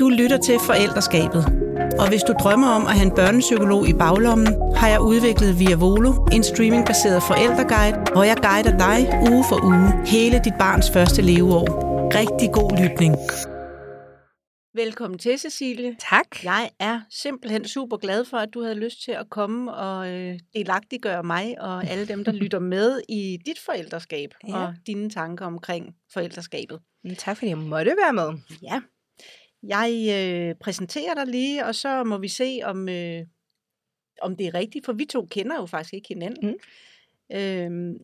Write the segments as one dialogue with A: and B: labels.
A: Du lytter til Forældreskabet. Og hvis du drømmer om at have en børnepsykolog i baglommen, har jeg udviklet Via Volo, en streamingbaseret forældreguide, hvor jeg guider dig uge for uge hele dit barns første leveår. Rigtig god lytning. Velkommen til, Cecilie.
B: Tak.
A: Jeg er simpelthen super glad for, at du havde lyst til at komme og øh, delagtiggøre mig og alle dem, der lytter med i dit forældreskab ja. og dine tanker omkring forældreskabet.
B: Tak fordi jeg måtte være med.
A: Ja. Jeg øh, præsenterer dig lige, og så må vi se, om, øh, om det er rigtigt, for vi to kender jo faktisk ikke hinanden. Mm. Øhm,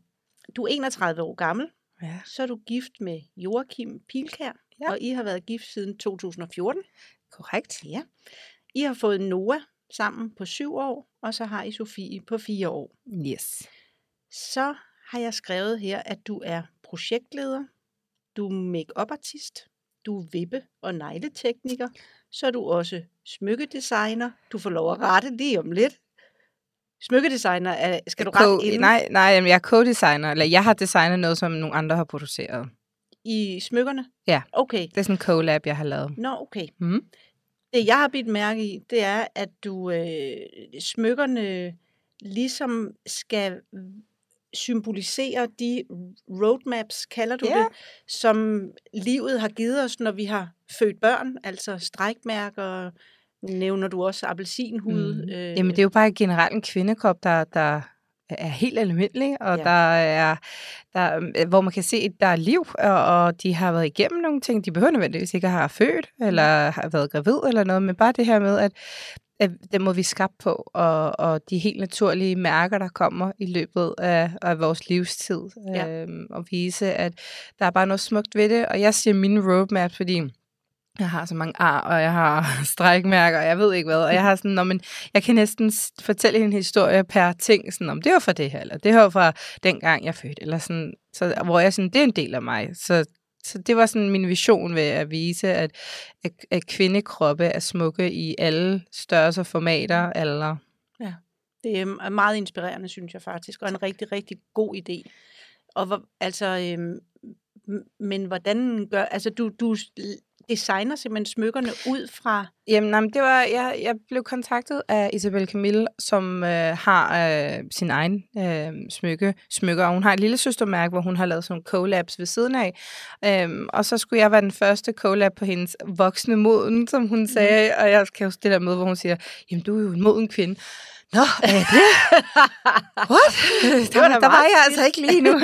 A: du er 31 år gammel,
B: Ja.
A: så er du gift med Joachim Pilkær,
B: Ja.
A: og I har været gift siden 2014.
B: Korrekt.
A: Ja. I har fået Noah sammen på syv år, og så har I Sofie på fire år.
B: Yes.
A: Så har jeg skrevet her, at du er projektleder, du er make-up-artist, du er vippe- og negletekniker, så er du også smykkedesigner. Du får lov at rette lige om lidt. Smykkedesigner, er, skal du rette inden
B: nej, nej, jamen, jeg er co-designer, eller jeg har designet noget, som nogle andre har produceret.
A: i smykkerne?
B: Ja.
A: Okay.
B: Det er sådan en collab, jeg har lavet.
A: Nå, okay.
B: Mm.
A: Det, jeg har bidt mærke i, det er, at du øh, smykkerne ligesom skal symbolisere de roadmaps, kalder du
B: Ja.
A: det, som livet har givet os, når vi har født børn, altså strækmærker, nævner du også appelsinhud.
B: Mm.
A: Øh,
B: Jamen, det er jo bare generelt en kvindekrop, der, der er helt almindelig, og
A: Ja.
B: der er, der, øh, hvor man kan se, at der er liv, og, og de har været igennem nogle ting. De behøver nødvendigvis ikke at have født, eller har været gravid eller noget, men bare det her med, at, det må vi skabe på, og, og de helt naturlige mærker, der kommer i løbet af, af vores livstid,
A: Ja.
B: øhm, og vise, at der er bare noget smukt ved det. Og jeg siger mine roadmap, fordi jeg har så mange ar, og jeg har strækmærker, og jeg ved ikke hvad. Og jeg har sådan, når man, jeg kan næsten fortælle en historie per ting, sådan om det var fra det her, eller det var fra dengang jeg fødte, eller sådan, så, hvor jeg sådan, det er en del af mig. Så, så det var sådan min vision ved at vise, at, at, at kvindekroppe er smukke i alle størrelser, formater, alder.
A: Det er meget inspirerende, synes jeg faktisk, og en rigtig, rigtig god idé. Og hvor, altså, øhm, men hvordan gør, altså du, du designer simpelthen smykkerne ud fra,
B: Jamen, nej, det var, jeg, jeg blev kontaktet af Isabel Camille, som øh, har øh, sin egen øh, smykke, smykker, og hun har et lille søstermærke, hvor hun har lavet sådan nogle collabs ved siden af. Øhm, og så skulle jeg være den første collab på hendes voksne moden, som hun sagde, og jeg kan huske det der med, hvor hun siger, jamen, du er jo en moden kvinde. Nå, er det? What?
A: Det var
B: der, der var jeg altså ikke lige nu.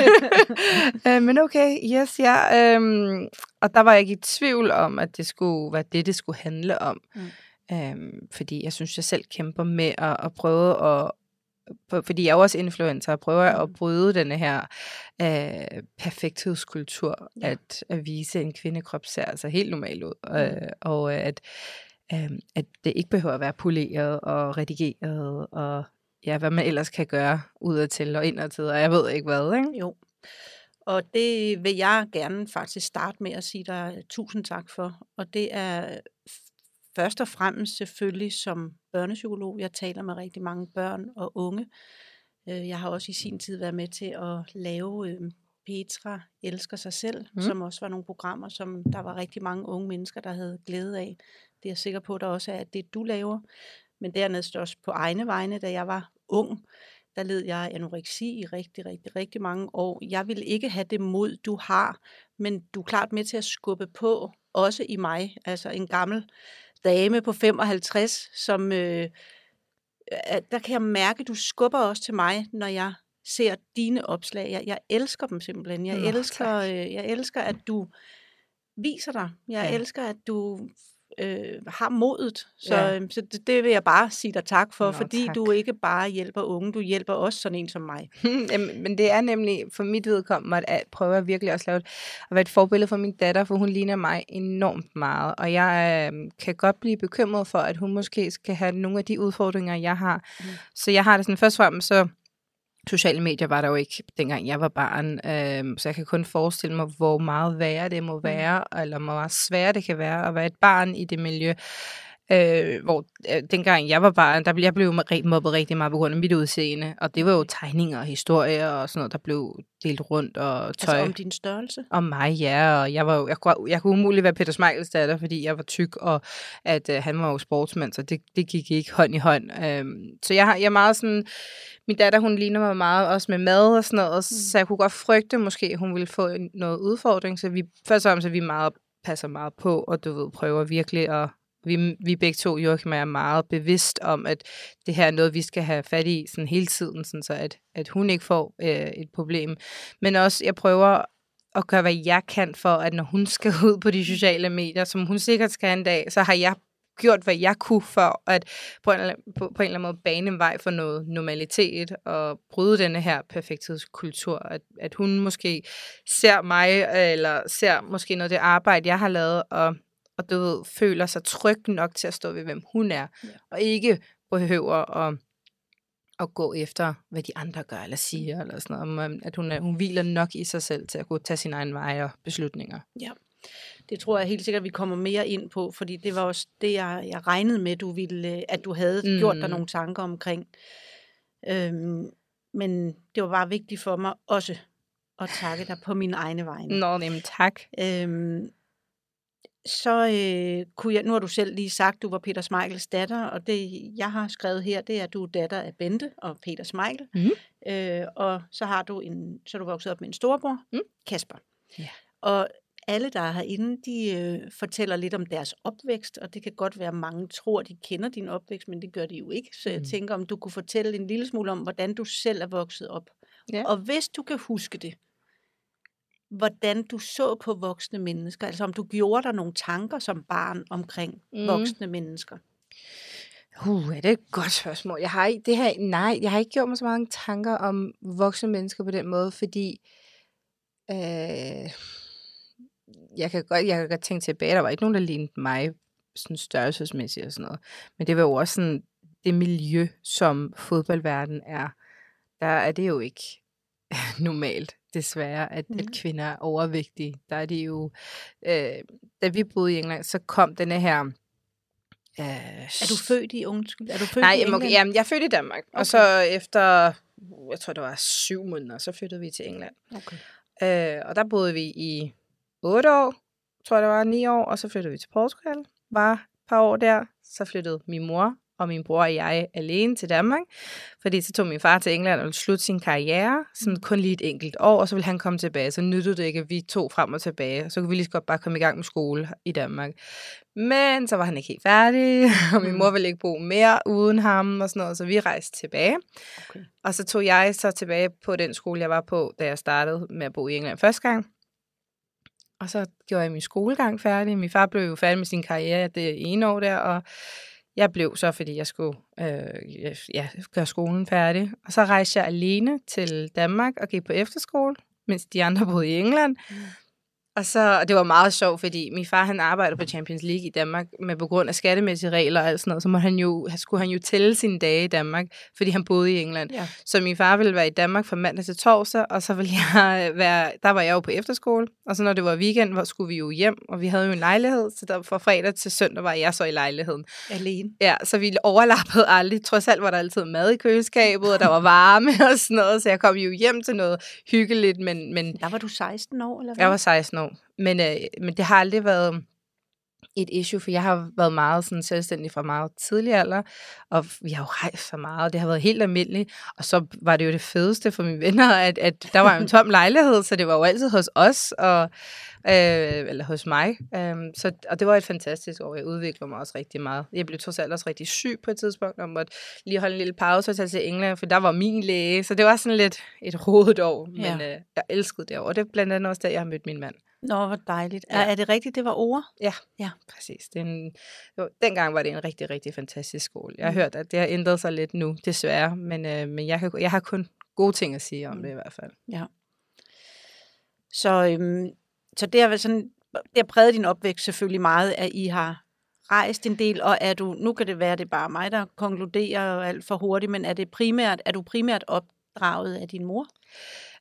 B: øh, men okay, yes, ja. Øhm, og der var jeg ikke i tvivl om, at det skulle være det, det skulle handle om.
A: Mm.
B: Mm. Øhm, fordi jeg synes, jeg selv kæmper med at, at prøve at på- fordi jeg er også influencer, og prøver
A: Mm.
B: at bryde denne her øh, perfekthedskultur,
A: Ja.
B: at, at vise, en kvindekrop ser altså helt normal ud,
A: Mm.
B: øh, og øh, at, øh, at det ikke behøver at være poleret og redigeret, og ja, hvad man ellers kan gøre udadtil og indadtil, og jeg ved ikke hvad, ikke?
A: Jo. Og det vil jeg gerne faktisk starte med at sige dig tusind tak for. Og det er først og fremmest selvfølgelig som børnepsykolog. Jeg taler med rigtig mange børn og unge. Øh, Jeg har også i sin tid været med til at lave øh, Petra elsker sig selv. Mm. som også var nogle programmer, som der var rigtig mange unge mennesker, der havde glæde af. Det er jeg sikker på, der også er det, du laver. Men dernæst også på egne vegne, da jeg var ung, der led jeg anoreksi i rigtig, rigtig, rigtig mange år. Jeg ville ikke have det mod, du har, men du er klart med til at skubbe på, også i mig. Altså en gammel dame på 55, som øh, at der kan jeg mærke, at du skubber også til mig, når jeg ser dine opslag. Jeg, jeg elsker dem simpelthen. Jeg,
B: Nå,
A: elsker, øh, jeg elsker, at du viser dig. Jeg
B: ja.
A: elsker, at du øh, har modet. Så,
B: Ja.
A: øh, så det, det vil jeg bare sige dig tak for,
B: Nå,
A: fordi
B: tak.
A: du ikke bare hjælper unge, du hjælper også sådan en som mig.
B: Men det er nemlig for mit vedkommende at prøve at virkelig også lave et, at være et forbillede for min datter, for hun ligner mig enormt meget. Og jeg øh, kan godt blive bekymret for, at hun måske skal have nogle af de udfordringer, jeg har.
A: Mm.
B: Så jeg har det sådan, først og fremmest så sociale medier var der jo ikke, dengang jeg var barn. Øh, så jeg kan kun forestille mig, hvor meget værre det må være, mm. eller hvor meget sværere det kan være at være et barn i det miljø. Øh, hvor øh, dengang jeg var barn, der blev jeg blev mobbet rigtig meget på grund af mit udseende. Og det var jo tegninger og historier og sådan noget, der blev delt rundt og tøj.
A: Altså om din størrelse?
B: Om mig, ja. Og jeg, var jo, jeg, kunne, jeg kunne umuligt være Peter Smeichels datter, fordi jeg var tyk, og at øh, han var jo sportsmand, så det, det gik ikke hånd i hånd. Øhm, så jeg, jeg er meget sådan... Min datter, hun ligner mig meget også med mad og sådan noget, mm. så jeg kunne godt frygte måske, at hun ville få noget udfordring. Så vi, først og fremmest er vi meget passer meget på, og du ved, prøver virkelig at vi, vi begge to, Joachim, er meget bevidst om, at det her er noget, vi skal have fat i sådan hele tiden, sådan så at, at hun ikke får øh, et problem. Men også, jeg prøver at gøre, hvad jeg kan for, at når hun skal ud på de sociale medier, som hun sikkert skal en dag, så har jeg gjort, hvad jeg kunne for at på en, på, på en eller anden måde bane en vej for noget normalitet og bryde denne her perfekthedskultur. At, at hun måske ser mig, eller ser måske noget af det arbejde, jeg har lavet, og og du ved, føler sig tryg nok til at stå ved, hvem hun er, ja. og ikke behøver at, at gå efter, hvad de andre gør eller siger, eller sådan noget. At hun, er, hun hviler nok i sig selv til at kunne tage sin egen vej og beslutninger.
A: Ja, det tror jeg helt sikkert, vi kommer mere ind på, fordi det var også det, jeg, jeg regnede med, du ville, at du havde mm. gjort dig nogle tanker omkring. Øhm, men det var bare vigtigt for mig også at takke dig på min egne vegne.
B: Nå, jamen tak.
A: Øhm, så øh, kunne jeg, nu har du selv lige sagt, du var Peter Smeichels datter, og det jeg har skrevet her, det er, at du er datter af Bente og Peter Smeichel. Mm. Øh, og så har du en, så er du vokset op med en storebror, mm. Kasper. Ja. Og alle, der er herinde, de øh, fortæller lidt om deres opvækst, og det kan godt være, at mange tror, de kender din opvækst, men det gør de jo ikke. Så jeg mm. tænker, om du kunne fortælle en lille smule om, hvordan du selv er vokset op. Ja. Og hvis du kan huske det, hvordan du så på voksne mennesker, altså om du gjorde dig nogle tanker som barn omkring mm. voksne mennesker.
B: Uh, er det et godt spørgsmål. Jeg har ikke, det her, nej, jeg har ikke gjort mig så mange tanker om voksne mennesker på den måde, fordi øh, jeg, kan godt, jeg kan godt tænke tilbage, der var ikke nogen, der lignede mig sådan størrelsesmæssigt og sådan noget. Men det var jo også sådan, det miljø, som fodboldverden er, der er det jo ikke normalt desværre, at, mm. at kvinder er overvægtige. Der er de jo... Øh, da vi boede i England, så kom denne her...
A: Øh, er du født i undskyld? Er du født
B: nej,
A: i England?
B: Nej, jamen, jeg er født i Danmark. Okay. Og så efter, jeg tror det var syv måneder, så flyttede vi til England. Okay. Øh, og der boede vi i otte år, tror jeg det var, ni år, og så flyttede vi til Portugal. Var et par år der. Så flyttede min mor og min bror og jeg alene til Danmark. Fordi så tog min far til England og ville slutte sin karriere, sådan mm. kun lige et enkelt år, og så ville han komme tilbage. Så nyttede det ikke, at vi tog frem og tilbage. Så kunne vi lige så godt bare komme i gang med skole i Danmark. Men så var han ikke helt færdig, og min mor mm. ville ikke bo mere uden ham og sådan noget, så vi rejste tilbage. Okay. Og så tog jeg så tilbage på den skole, jeg var på, da jeg startede med at bo i England første gang. Og så gjorde jeg min skolegang færdig. Min far blev jo færdig med sin karriere det ene år der, og jeg blev så, fordi jeg skulle øh, ja, gøre skolen færdig. Og så rejste jeg alene til Danmark og gik på efterskole, mens de andre boede i England. Mm. Og så, og det var meget sjovt, fordi min far han arbejder på Champions League i Danmark, men på grund af skattemæssige regler og alt sådan noget, så må han jo, skulle han jo tælle sine dage i Danmark, fordi han boede i England. Ja. Så min far ville være i Danmark fra mandag til torsdag, og så ville jeg være, der var jeg jo på efterskole, og så når det var weekend, hvor skulle vi jo hjem, og vi havde jo en lejlighed, så der fra fredag til søndag var jeg så i lejligheden.
A: Alene?
B: Ja, så vi overlappede aldrig. Trods alt var der altid mad i køleskabet, og der var varme og sådan noget, så jeg kom jo hjem til noget hyggeligt, men... men
A: der var du 16 år, eller hvad?
B: Jeg var 16 år. Men, øh, men det har aldrig været et issue, for jeg har været meget sådan selvstændig fra meget tidlig alder, og vi har jo rejst så meget, det har været helt almindeligt, og så var det jo det fedeste for mine venner, at, at der var en tom lejlighed, så det var jo altid hos os, og, øh, eller hos mig, um, så, og det var et fantastisk år, jeg udviklede mig også rigtig meget. Jeg blev trods alt også rigtig syg på et tidspunkt, og måtte lige holde en lille pause og tage til England, for der var min læge, så det var sådan lidt et rodet år, men ja. øh, jeg elskede det år, og det er blandt andet også der, jeg har mødt min mand.
A: Nå, hvor dejligt. Ja. Er, er det rigtigt, det var ord?
B: Ja, ja. præcis. Det en, jo, dengang var det en rigtig, rigtig fantastisk skole. Jeg har mm. hørt, at det har ændret sig lidt nu, desværre, men, øh, men jeg, jeg har kun gode ting at sige om mm. det i hvert fald.
A: Ja. Så, øhm, så det har, sådan, det har præget din opvækst selvfølgelig meget, at I har rejst en del, og er du, nu kan det være, det er bare mig, der konkluderer alt for hurtigt, men er det primært, er du primært opdraget af din mor?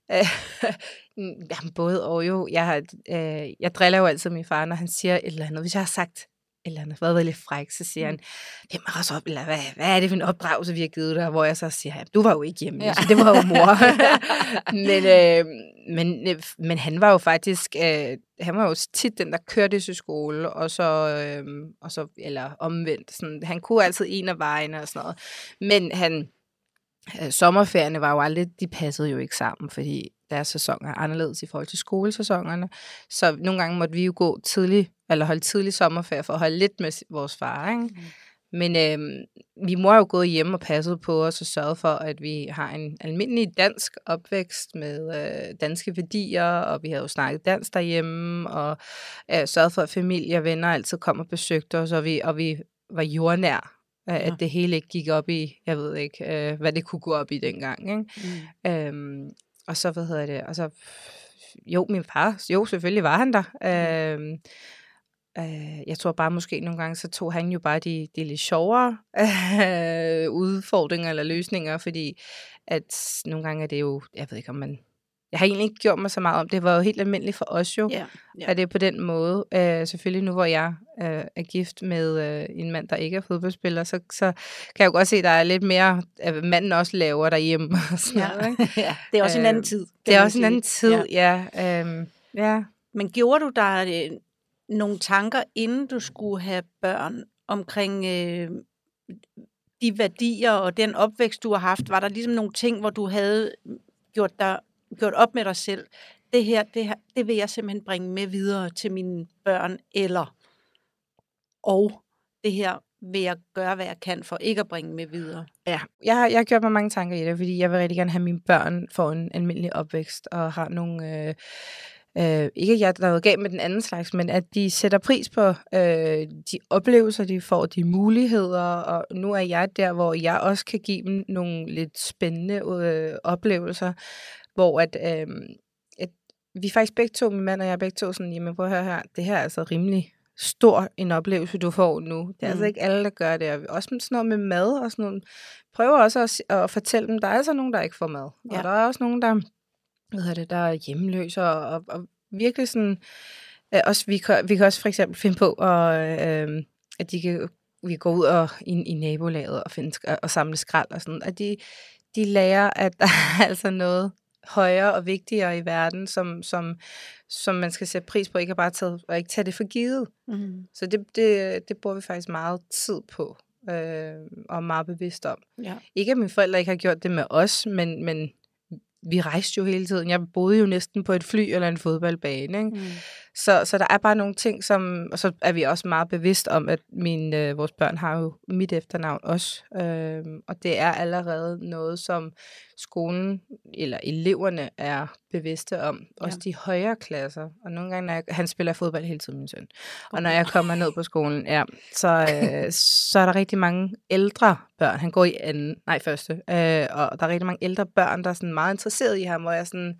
B: Jamen, både og jo. Jeg, har, øh, jeg driller jo altid min far, når han siger et eller andet. Hvis jeg har sagt eller andet, været lidt fræk, så siger han, hvem så op, eller hvad, hvad er det for en opdragelse, vi har givet dig? Hvor jeg så siger, du var jo ikke hjemme, ja. så det var jo mor. men, øh, men, øh, men han var jo faktisk, øh, han var jo tit den, der kørte til skole, og så, øh, og så eller omvendt. Sådan, han kunne altid en af vejene og sådan noget. Men han, øh, sommerferierne var jo aldrig, de passede jo ikke sammen, fordi deres sæsoner er anderledes i forhold til skolesæsonerne. Så nogle gange måtte vi jo gå tidligt, eller holde tidlig sommerferie for at holde lidt med vores far. Ikke? Mm. Men øh, min mor er jo gået hjem og passet på os og sørget for, at vi har en almindelig dansk opvækst med øh, danske værdier, og vi har jo snakket dansk derhjemme, og øh, sørget for, at familie og venner altid kom og besøgte os, og vi, og vi var jordnær at ja. det hele ikke gik op i, jeg ved ikke, øh, hvad det kunne gå op i dengang. Ikke? Mm. Øhm, og så, hvad hedder det, og så, jo, min far, jo, selvfølgelig var han der. Mm. Øhm, øh, jeg tror bare måske nogle gange, så tog han jo bare de, de lidt sjovere øh, udfordringer eller løsninger, fordi at nogle gange er det jo, jeg ved ikke om man jeg har egentlig ikke gjort mig så meget om det. var jo helt almindeligt for os jo, ja, ja. at det er på den måde. Øh, selvfølgelig nu, hvor jeg øh, er gift med øh, en mand, der ikke er fodboldspiller, så, så kan jeg jo godt se, at der er lidt mere, at manden også laver derhjemme. Og sådan
A: ja. Noget, ikke? ja, det er også øh, en anden tid.
B: Det er også sige. en anden tid, ja. ja, øh, ja.
A: Men gjorde du der øh, nogle tanker, inden du skulle have børn, omkring øh, de værdier og den opvækst, du har haft? Var der ligesom nogle ting, hvor du havde gjort dig gjort op med dig selv, det her, det her, det vil jeg simpelthen bringe med videre til mine børn, eller og det her vil jeg gøre, hvad jeg kan for ikke at bringe med videre.
B: Ja, jeg har, jeg har gjort mig mange tanker i det, fordi jeg vil rigtig gerne have mine børn for en almindelig opvækst, og har nogle... Øh, Øh, ikke at jeg er noget galt med den anden slags, men at de sætter pris på øh, de oplevelser, de får, de muligheder, og nu er jeg der, hvor jeg også kan give dem nogle lidt spændende øh, oplevelser, hvor at, øh, at vi faktisk begge to, min mand og jeg begge to, sådan, jamen prøv at høre her, det her er altså rimelig stor en oplevelse, du får nu. Det er altså mm. altså ikke alle, der gør det. Og også sådan noget med mad og sådan noget. Prøver også at, at fortælle dem, der er altså nogen, der ikke får mad. Ja. Og der er også nogen, der, hvad det, der er hjemløse og, og, og virkelig sådan... Øh, også, vi, kan, vi kan også for eksempel finde på, at, øh, at de kan, vi går ud og, i, i nabolaget og, finde, og samle skrald og sådan, at de, de lærer, at der er altså noget højere og vigtigere i verden, som, som, som man skal sætte pris på, ikke bare tage, og ikke tage det for givet. Mm. Så det, det, det bruger vi faktisk meget tid på, øh, og meget bevidst om. Ja. Ikke at mine forældre ikke har gjort det med os, men, men vi rejste jo hele tiden. Jeg boede jo næsten på et fly eller en fodboldbane. Ikke? Mm. Så, så der er bare nogle ting, som... Og så er vi også meget bevidst om, at mine, øh, vores børn har jo mit efternavn også. Øh, og det er allerede noget, som skolen eller eleverne er bevidste om. Også ja. de højere klasser. Og nogle gange, når jeg, han spiller fodbold hele tiden, min søn. Og når jeg kommer ned på skolen, ja, så, øh, så er der rigtig mange ældre børn. Han går i anden, nej første. Øh, og der er rigtig mange ældre børn, der er sådan meget interesseret i ham, hvor jeg sådan,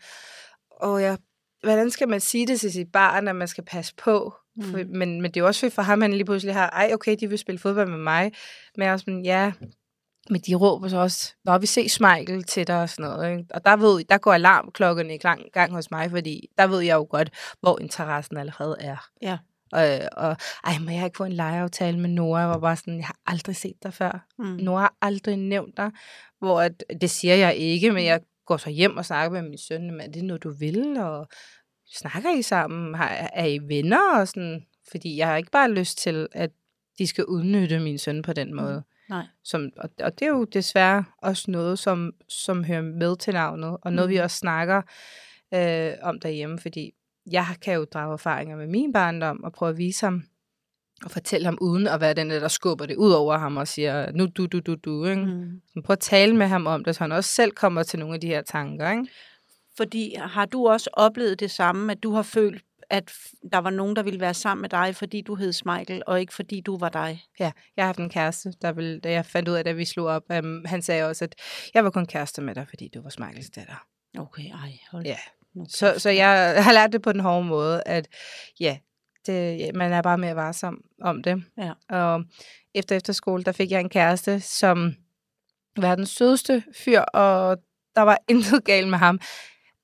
B: åh, jeg hvordan skal man sige det til sit barn, at man skal passe på? Mm. For, men, men det er jo også for ham, han lige pludselig har, ej, okay, de vil spille fodbold med mig. Men jeg er sådan, ja, men de råber så også, når vi ser Michael til dig og sådan noget. Ikke? Og der, ved, der går alarmklokkerne i gang, gang hos mig, fordi der ved jeg jo godt, hvor interessen allerede er. Ja. Og, og ej, må jeg ikke få en legeaftale med Nora? Jeg var bare sådan, jeg har aldrig set dig før. Mm. Nora har aldrig nævnt dig. Hvor at, det siger jeg ikke, men jeg går så hjem og snakker med min søn, men er det noget, du vil? Og snakker I sammen? Har, er I venner? Og sådan, fordi jeg har ikke bare lyst til, at de skal udnytte min søn på den mm. måde. Nej. Som, og, og det er jo desværre også noget, som, som hører med til navnet, og noget, mm. vi også snakker øh, om derhjemme, fordi jeg kan jo drage erfaringer med min barndom og prøve at vise ham, og fortælle ham uden at være den, der skubber det ud over ham og siger, nu du, du, du, du. Ikke? Mm. Prøv at tale med ham om det, så han også selv kommer til nogle af de her tanker. Ikke?
A: Fordi har du også oplevet det samme, at du har følt, at der var nogen, der ville være sammen med dig, fordi du hed Michael, og ikke fordi du var dig?
B: Ja, jeg har haft en kæreste, der ville, da jeg fandt ud af, da vi slog op, um, han sagde også, at jeg var kun kæreste med dig, fordi du var Michaels datter.
A: Okay, ej, hold
B: Ja. Så, så jeg har lært det på den hårde måde, at ja, det, man er bare mere varsom om det. Ja. Og efter efterskole, der fik jeg en kæreste, som var den sødeste fyr, og der var intet galt med ham.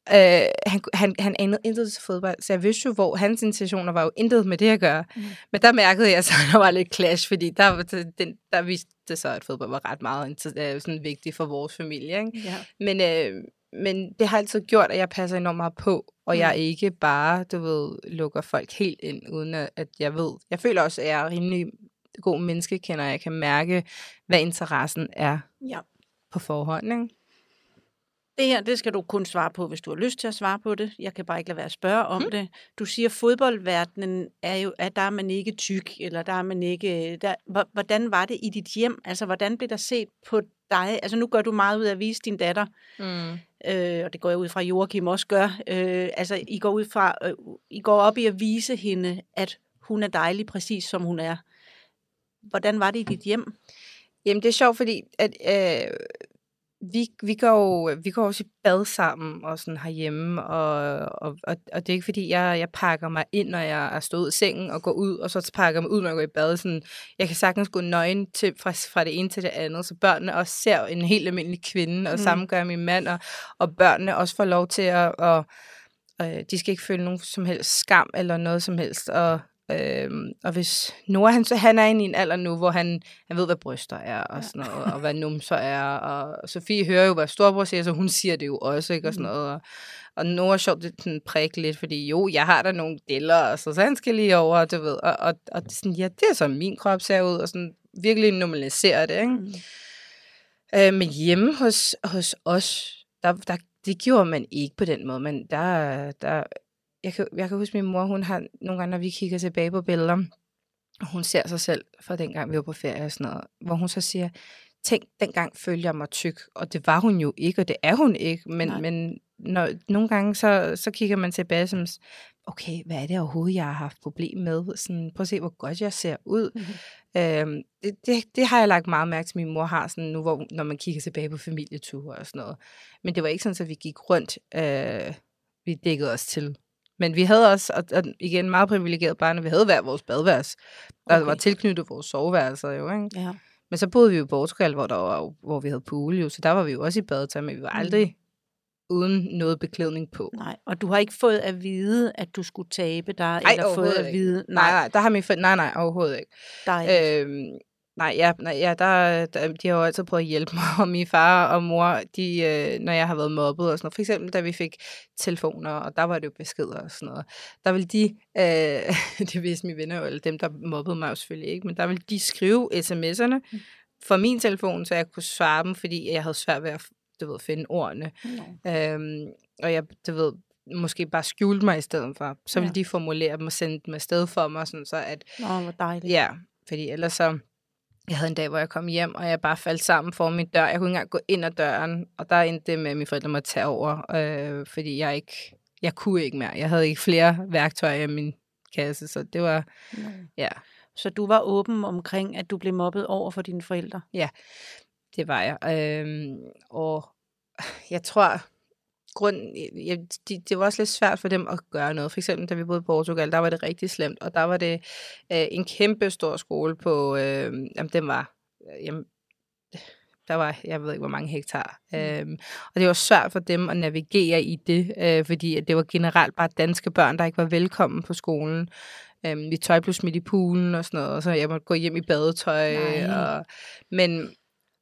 B: Øh, han, han, han anede intet til fodbold, så jeg vidste jo, hvor hans intentioner var jo intet med det at gøre. Mm. Men der mærkede jeg så, at der var lidt clash, fordi der, den, der viste det så, at fodbold var ret meget øh, sådan vigtigt for vores familie. Ikke?
A: Ja.
B: Men, øh, men det har altid gjort, at jeg passer enormt meget på, og mm. jeg ikke bare, du ved, lukker folk helt ind, uden at jeg ved. Jeg føler også, at jeg er rimelig god menneskekender, jeg kan mærke, hvad interessen er
A: ja.
B: på forhånd. Ikke?
A: Det her, det skal du kun svare på, hvis du har lyst til at svare på det. Jeg kan bare ikke lade være at spørge om hmm. det. Du siger, at fodboldverdenen er jo, at der er man ikke tyk, eller der er man ikke... Der, hvordan var det i dit hjem? Altså, hvordan blev der set på dig? Altså, nu gør du meget ud af at vise din datter. Mm. Øh, og det går jeg ud fra, at Joachim også gør. Øh, altså, I går, ud fra, øh, I går op i at vise hende, at hun er dejlig, præcis som hun er. Hvordan var det i dit hjem?
B: Jamen, det er sjovt, fordi at, øh, vi, vi, går jo, vi går også i bad sammen og sådan herhjemme, og, og, og, og det er ikke fordi, jeg, jeg pakker mig ind, når jeg er stået i sengen og går ud, og så pakker jeg mig ud, når jeg går i bad. Sådan, jeg kan sagtens gå nøgen til, fra, fra det ene til det andet, så børnene også ser en helt almindelig kvinde, og mm. sammen gør min mand, og, og børnene også får lov til at, og, og de skal ikke føle nogen som helst skam eller noget som helst, og Øhm, og hvis Noah, han, så han er inde i en alder nu, hvor han, han ved, hvad bryster er, og sådan noget, og hvad numser er, og Sofie hører jo, hvad storbror siger, så hun siger det jo også, ikke, og sådan mm. noget, og, og Noah sjovt, det sådan prik lidt, fordi jo, jeg har da nogle deller, og så, så han skal lige over, du ved, og, og, og sådan, ja, det er så min krop ser ud, og sådan virkelig normalisere det, ikke? Mm. Øh, men hjemme hos, hos os, der, der, det gjorde man ikke på den måde, men der, der jeg kan, jeg kan huske, min mor, hun har nogle gange, når vi kigger tilbage på billeder, og hun ser sig selv fra dengang, vi var på ferie og sådan noget, hvor hun så siger, tænk, dengang følger jeg mig tyk, og det var hun jo ikke, og det er hun ikke, men, men når, nogle gange, så, så kigger man tilbage som, okay, hvad er det overhovedet, jeg har haft problem med? Sådan, prøv at se, hvor godt jeg ser ud. Mm-hmm. Øhm, det, det, det har jeg lagt meget mærke til, min mor har, sådan, nu hvor, når man kigger tilbage på familieture og sådan noget. Men det var ikke sådan, at vi gik rundt, øh, vi dækkede os til. Men vi havde også, og, og igen meget privilegeret barn, vi havde hver vores badværelse. Der okay. var tilknyttet vores soveværelser jo, ikke?
A: Ja.
B: Men så boede vi jo i Portugal, hvor, der var, hvor vi havde pool jo, så der var vi jo også i badetøj, men vi var aldrig mm. uden noget beklædning på.
A: Nej, og du har ikke fået at vide, at du skulle tabe dig,
B: Ej,
A: eller fået at vide...
B: Nej. nej, nej, der har min nej, nej, overhovedet ikke.
A: Dejligt. Øhm,
B: Nej, ja, nej, ja der, der, de har jo altid prøvet at hjælpe mig, og min far og mor, de, øh, når jeg har været mobbet og sådan noget. For eksempel, da vi fik telefoner, og der var det jo beskeder og sådan noget. Der ville de, øh, det vidste mine venner, eller dem, der mobbede mig jo selvfølgelig ikke, men der ville de skrive sms'erne mm. for min telefon, så jeg kunne svare dem, fordi jeg havde svært ved at du ved, finde ordene. Mm. Øhm, og jeg, du ved, måske bare skjulte mig i stedet for. Så ville ja. de formulere dem og sende dem afsted for mig, sådan så at...
A: Åh, hvor dejligt.
B: Ja, fordi ellers så jeg havde en dag, hvor jeg kom hjem, og jeg bare faldt sammen for min dør. Jeg kunne ikke engang gå ind ad døren, og der endte det med, at mine forældre måtte tage over, øh, fordi jeg ikke, jeg kunne ikke mere. Jeg havde ikke flere værktøjer i min kasse, så det var, mm. ja.
A: Så du var åben omkring, at du blev mobbet over for dine forældre?
B: Ja, det var jeg. Øh, og jeg tror, grund, ja, det, det var også lidt svært for dem at gøre noget. For eksempel, da vi boede i Portugal, der var det rigtig slemt, og der var det øh, en kæmpe stor skole på, øh, jamen den var, øh, jamen, der var, jeg ved ikke, hvor mange hektar. Mm. Øhm, og det var svært for dem at navigere i det, øh, fordi det var generelt bare danske børn, der ikke var velkommen på skolen. Øhm, vi tøj blev smidt i poolen og sådan noget, og så jeg måtte gå hjem i badetøj. Og, men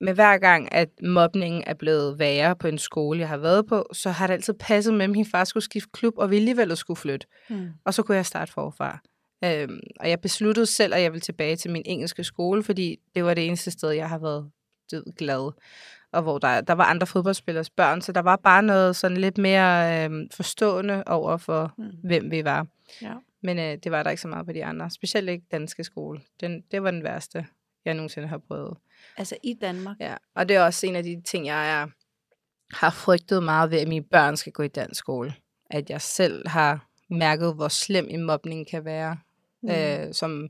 B: med hver gang, at mobningen er blevet værre på en skole, jeg har været på, så har det altid passet med, at min far skulle skifte klub, og vi alligevel skulle flytte. Mm. Og så kunne jeg starte forfra. Øhm, og jeg besluttede selv, at jeg ville tilbage til min engelske skole, fordi det var det eneste sted, jeg har været død glad. Og hvor der, der var andre fodboldspillers børn, så der var bare noget sådan lidt mere øhm, forstående over for, mm. hvem vi var. Ja. Men øh, det var der ikke så meget på de andre. Specielt ikke danske skole. Den, det var den værste, jeg nogensinde har prøvet.
A: Altså i Danmark?
B: Ja, og det er også en af de ting, jeg er, har frygtet meget ved, at mine børn skal gå i dansk skole. At jeg selv har mærket, hvor slem en mobning kan være. Mm. Øh, som,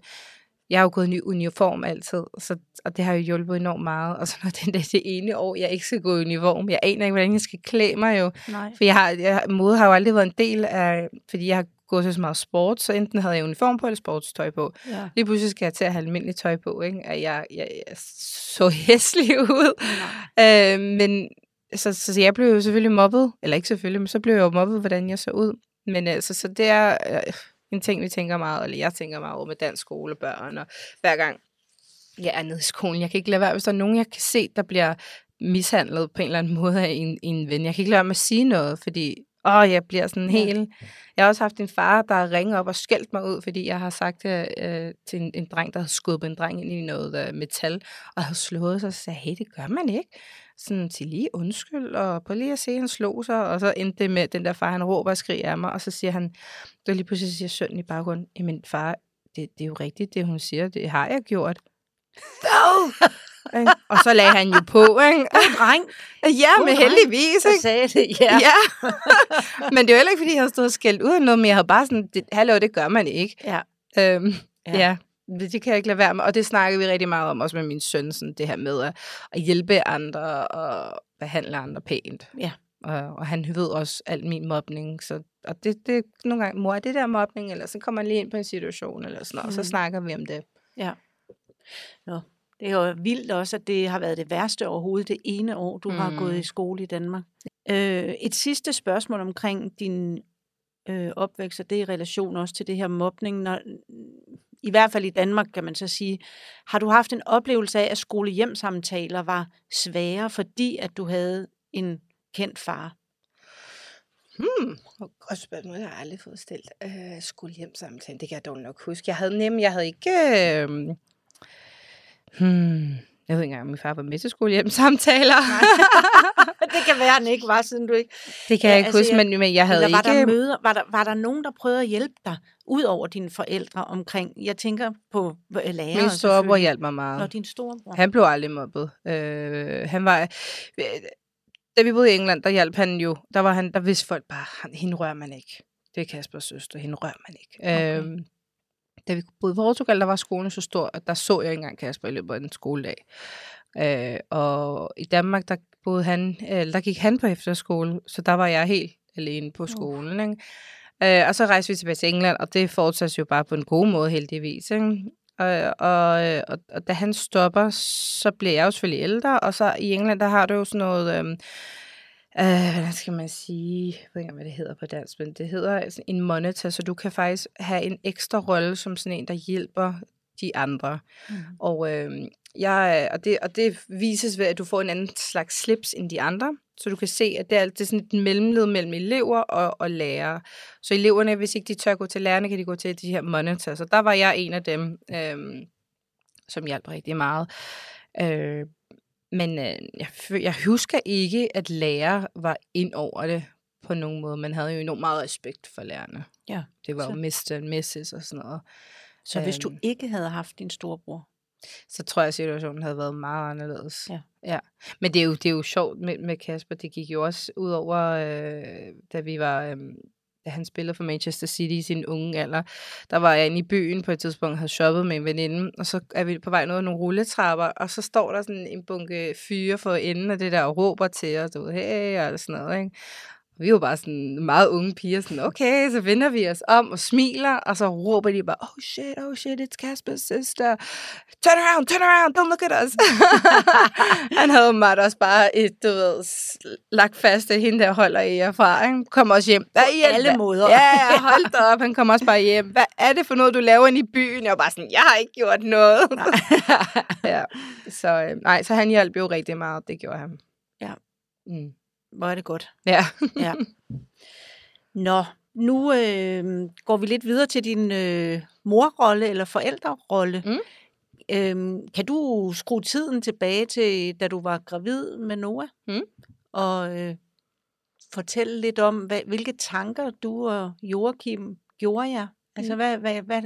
B: jeg har jo gået i ny uniform altid, så, og det har jo hjulpet enormt meget. Og så når det er det ene år, jeg ikke skal gå i uniform, jeg aner ikke, hvordan jeg skal klæde mig jo.
A: Nej.
B: For jeg har, jeg, mode har jo aldrig været en del af, fordi jeg har gået til så meget sport, så enten havde jeg uniform på eller sportstøj på. Ja. Lige pludselig skal jeg til at have almindeligt tøj på, ikke? At jeg, jeg, jeg så hæslig ud. Øh, men, så, så, så jeg blev jo selvfølgelig mobbet, eller ikke selvfølgelig, men så blev jeg jo mobbet, hvordan jeg så ud. Men altså, så det er øh, en ting, vi tænker meget, eller jeg tænker meget over med dansk skolebørn, og hver gang jeg er nede i skolen, jeg kan ikke lade være, hvis der er nogen, jeg kan se, der bliver mishandlet på en eller anden måde af en, en ven. Jeg kan ikke lade være med at sige noget, fordi åh, jeg bliver sådan helt... Jeg har også haft en far, der ringer op og skældt mig ud, fordi jeg har sagt øh, til en, en dreng, der havde skubbet en dreng ind i noget øh, metal, og havde slået sig, og sagde, hey, det gør man ikke. Sådan til lige undskyld, og på lige at se, han slog sig, og så endte det med, den der far, han råber og skriger af mig, og så siger han, der lige pludselig siger sønnen i baggrunden, jamen far, det, det er jo rigtigt, det hun siger, det har jeg gjort. Ikke? Og så lagde han jo på, ikke?
A: God dreng.
B: Ja,
A: God
B: men
A: dreng,
B: heldigvis, ikke?
A: sagde det, ja.
B: Ja. men det var heller ikke, fordi jeg havde stået og skældt ud af noget, men jeg havde bare sådan, det, hallo, det gør man ikke.
A: Ja.
B: Øhm,
A: Ja.
B: ja. ja. Det kan jeg ikke lade være med, og det snakker vi rigtig meget om, også med min søn, sådan det her med at, at hjælpe andre og behandle andre pænt.
A: Ja.
B: Og, og han ved også alt min mobning, så og det, det nogle gange, mor, er det der mobning, eller så kommer han lige ind på en situation, eller sådan noget, og så
A: Mm.
B: snakker vi om det.
A: Det er jo vildt også, at det har været det værste overhovedet det ene år, du mm. har
B: Mm.
A: gået i skole i Danmark. Øh, et sidste spørgsmål omkring din øh, opvækst, og det er i relation også til det her mobning. Når, I hvert fald i Danmark, kan man så sige. Har du haft en oplevelse af, at skole-hjem-samtaler var svære, fordi at du havde en kendt far?
B: Hmm, godt spørgsmål. Jeg har aldrig fået stillet øh, skole hjem samtale. Det kan jeg dog nok huske. Jeg havde nemlig, jeg havde ikke... Øh, hmm, jeg ved ikke engang, om min far var med til skole hjem samtaler.
A: det kan være, han ikke var, siden du ikke...
B: det kan
A: Ja,
B: jeg ikke
A: altså,
B: huske,
A: jeg-
B: men, men jeg havde
A: var
B: ikke...
A: der møder? Var der, var der nogen, der prøvede at hjælpe dig, ud over dine forældre omkring? Jeg tænker på øh, lærere.
B: min storebror hjalp mig meget.
A: Nå, din storebror.
B: Han blev aldrig mobbet. Øh, han var... øh, Da vi boede i England, der hjalp han jo. Der, var han, der vidste folk bare, "Han- hende rører man ikke. Det er Kaspers søster, hende rører man ikke.
A: Okay.
B: Øhm, da vi boede i Portugal, der var skolen så stor, at der så jeg ikke engang Kasper i løbet af en skoledag. Øh, og i Danmark, der, boede han, eller der gik han på efterskole, så der var jeg helt alene på skolen. Ikke? Øh, og så rejste vi tilbage til England, og det fortsatte jo bare på en god måde, heldigvis. Ikke? Og, og, øh, og, og da han stopper, så bliver jeg jo selvfølgelig ældre, og så i England, der har du jo sådan noget... Øhm, Øh, hvordan skal man sige? Jeg ved ikke, hvad det hedder på dansk, men det hedder altså en monitor, så du kan faktisk have en ekstra rolle som sådan en, der hjælper de andre.
A: Mm.
B: Og, øh, jeg, og, det, og det vises ved, at du får en anden slags slips end de andre. Så du kan se, at det er, det er sådan et mellemled mellem elever og, og lærere. Så eleverne, hvis ikke de tør gå til lærerne, kan de gå til de her monitors. Så der var jeg en af dem, øh, som hjalp rigtig meget. Øh, men øh, jeg, jeg husker ikke, at lærer var ind over det på nogen måde. Man havde jo enormt meget respekt for lærerne.
A: Ja,
B: Det var
A: så-
B: jo Mr. og Mrs. og sådan noget.
A: Så hvis du
B: Øhm.
A: ikke havde haft din storebror,
B: så tror jeg, at situationen havde været meget anderledes.
A: Ja.
B: ja. Men det er, jo, det er jo sjovt med, med Kasper. Det gik jo også ud over, øh, da vi var... Øh, da han spillede for Manchester City i sin unge alder, der var jeg inde i byen på et tidspunkt havde shoppet med en veninde, og så er vi på vej ned ad nogle rulletrapper, og så står der sådan en bunke fyre for enden af det der og råber til os, du ved, hey, og sådan noget, ikke? Vi var bare sådan meget unge piger, sådan, okay, så vender vi os om og smiler, og så råber de bare, oh shit, oh shit, it's Casper's sister. Turn around, turn around, don't look at us. Han havde mig også bare et, du ved, lagt fast, at hende der holder i jer fra, ikke? Kom også hjem. Hvad i
A: alle måder.
B: Ja, ja, hold da op, han kom også bare hjem. Hvad er det for noget, du laver inde i byen? Jeg var bare sådan, jeg har ikke gjort noget. ja. Så, øh, nej, så han hjalp jo rigtig meget, det gjorde han.
A: Ja.
B: Mm.
A: Hvor er det godt.
B: Ja.
A: Ja. Nå, nu øh, går vi lidt videre til din øh, morrolle eller forældrerolle.
B: Mm.
A: Øhm, kan du skrue tiden tilbage til, da du var gravid med Noah?
B: Mm.
A: Og øh, fortælle lidt om, hvad, hvilke tanker du og Joachim gjorde jer? Altså,
B: Mm.
A: hvad, hvad, hvad,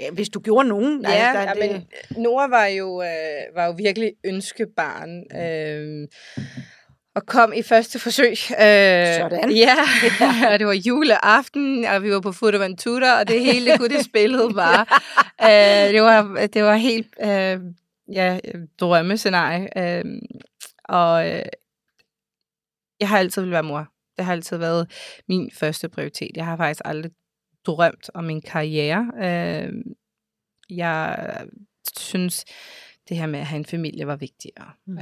A: ja, hvis du gjorde nogen?
B: Ja,
A: altså,
B: ja men Nora var jo, øh, var jo virkelig ønskebarn. Øh, og kom i første forsøg. Øh,
A: Sådan.
B: Ja, og det var juleaften, og vi var på Fuerteventura, og det hele kunne det spillede bare. øh, det, var, det var helt øh, ja, drømmescenarie. Øh, og øh, jeg har altid ville være mor. Det har altid været min første prioritet. Jeg har faktisk aldrig drømt om min karriere. Øh, jeg synes, det her med at have en familie var vigtigere.
A: Mm.
B: Mm.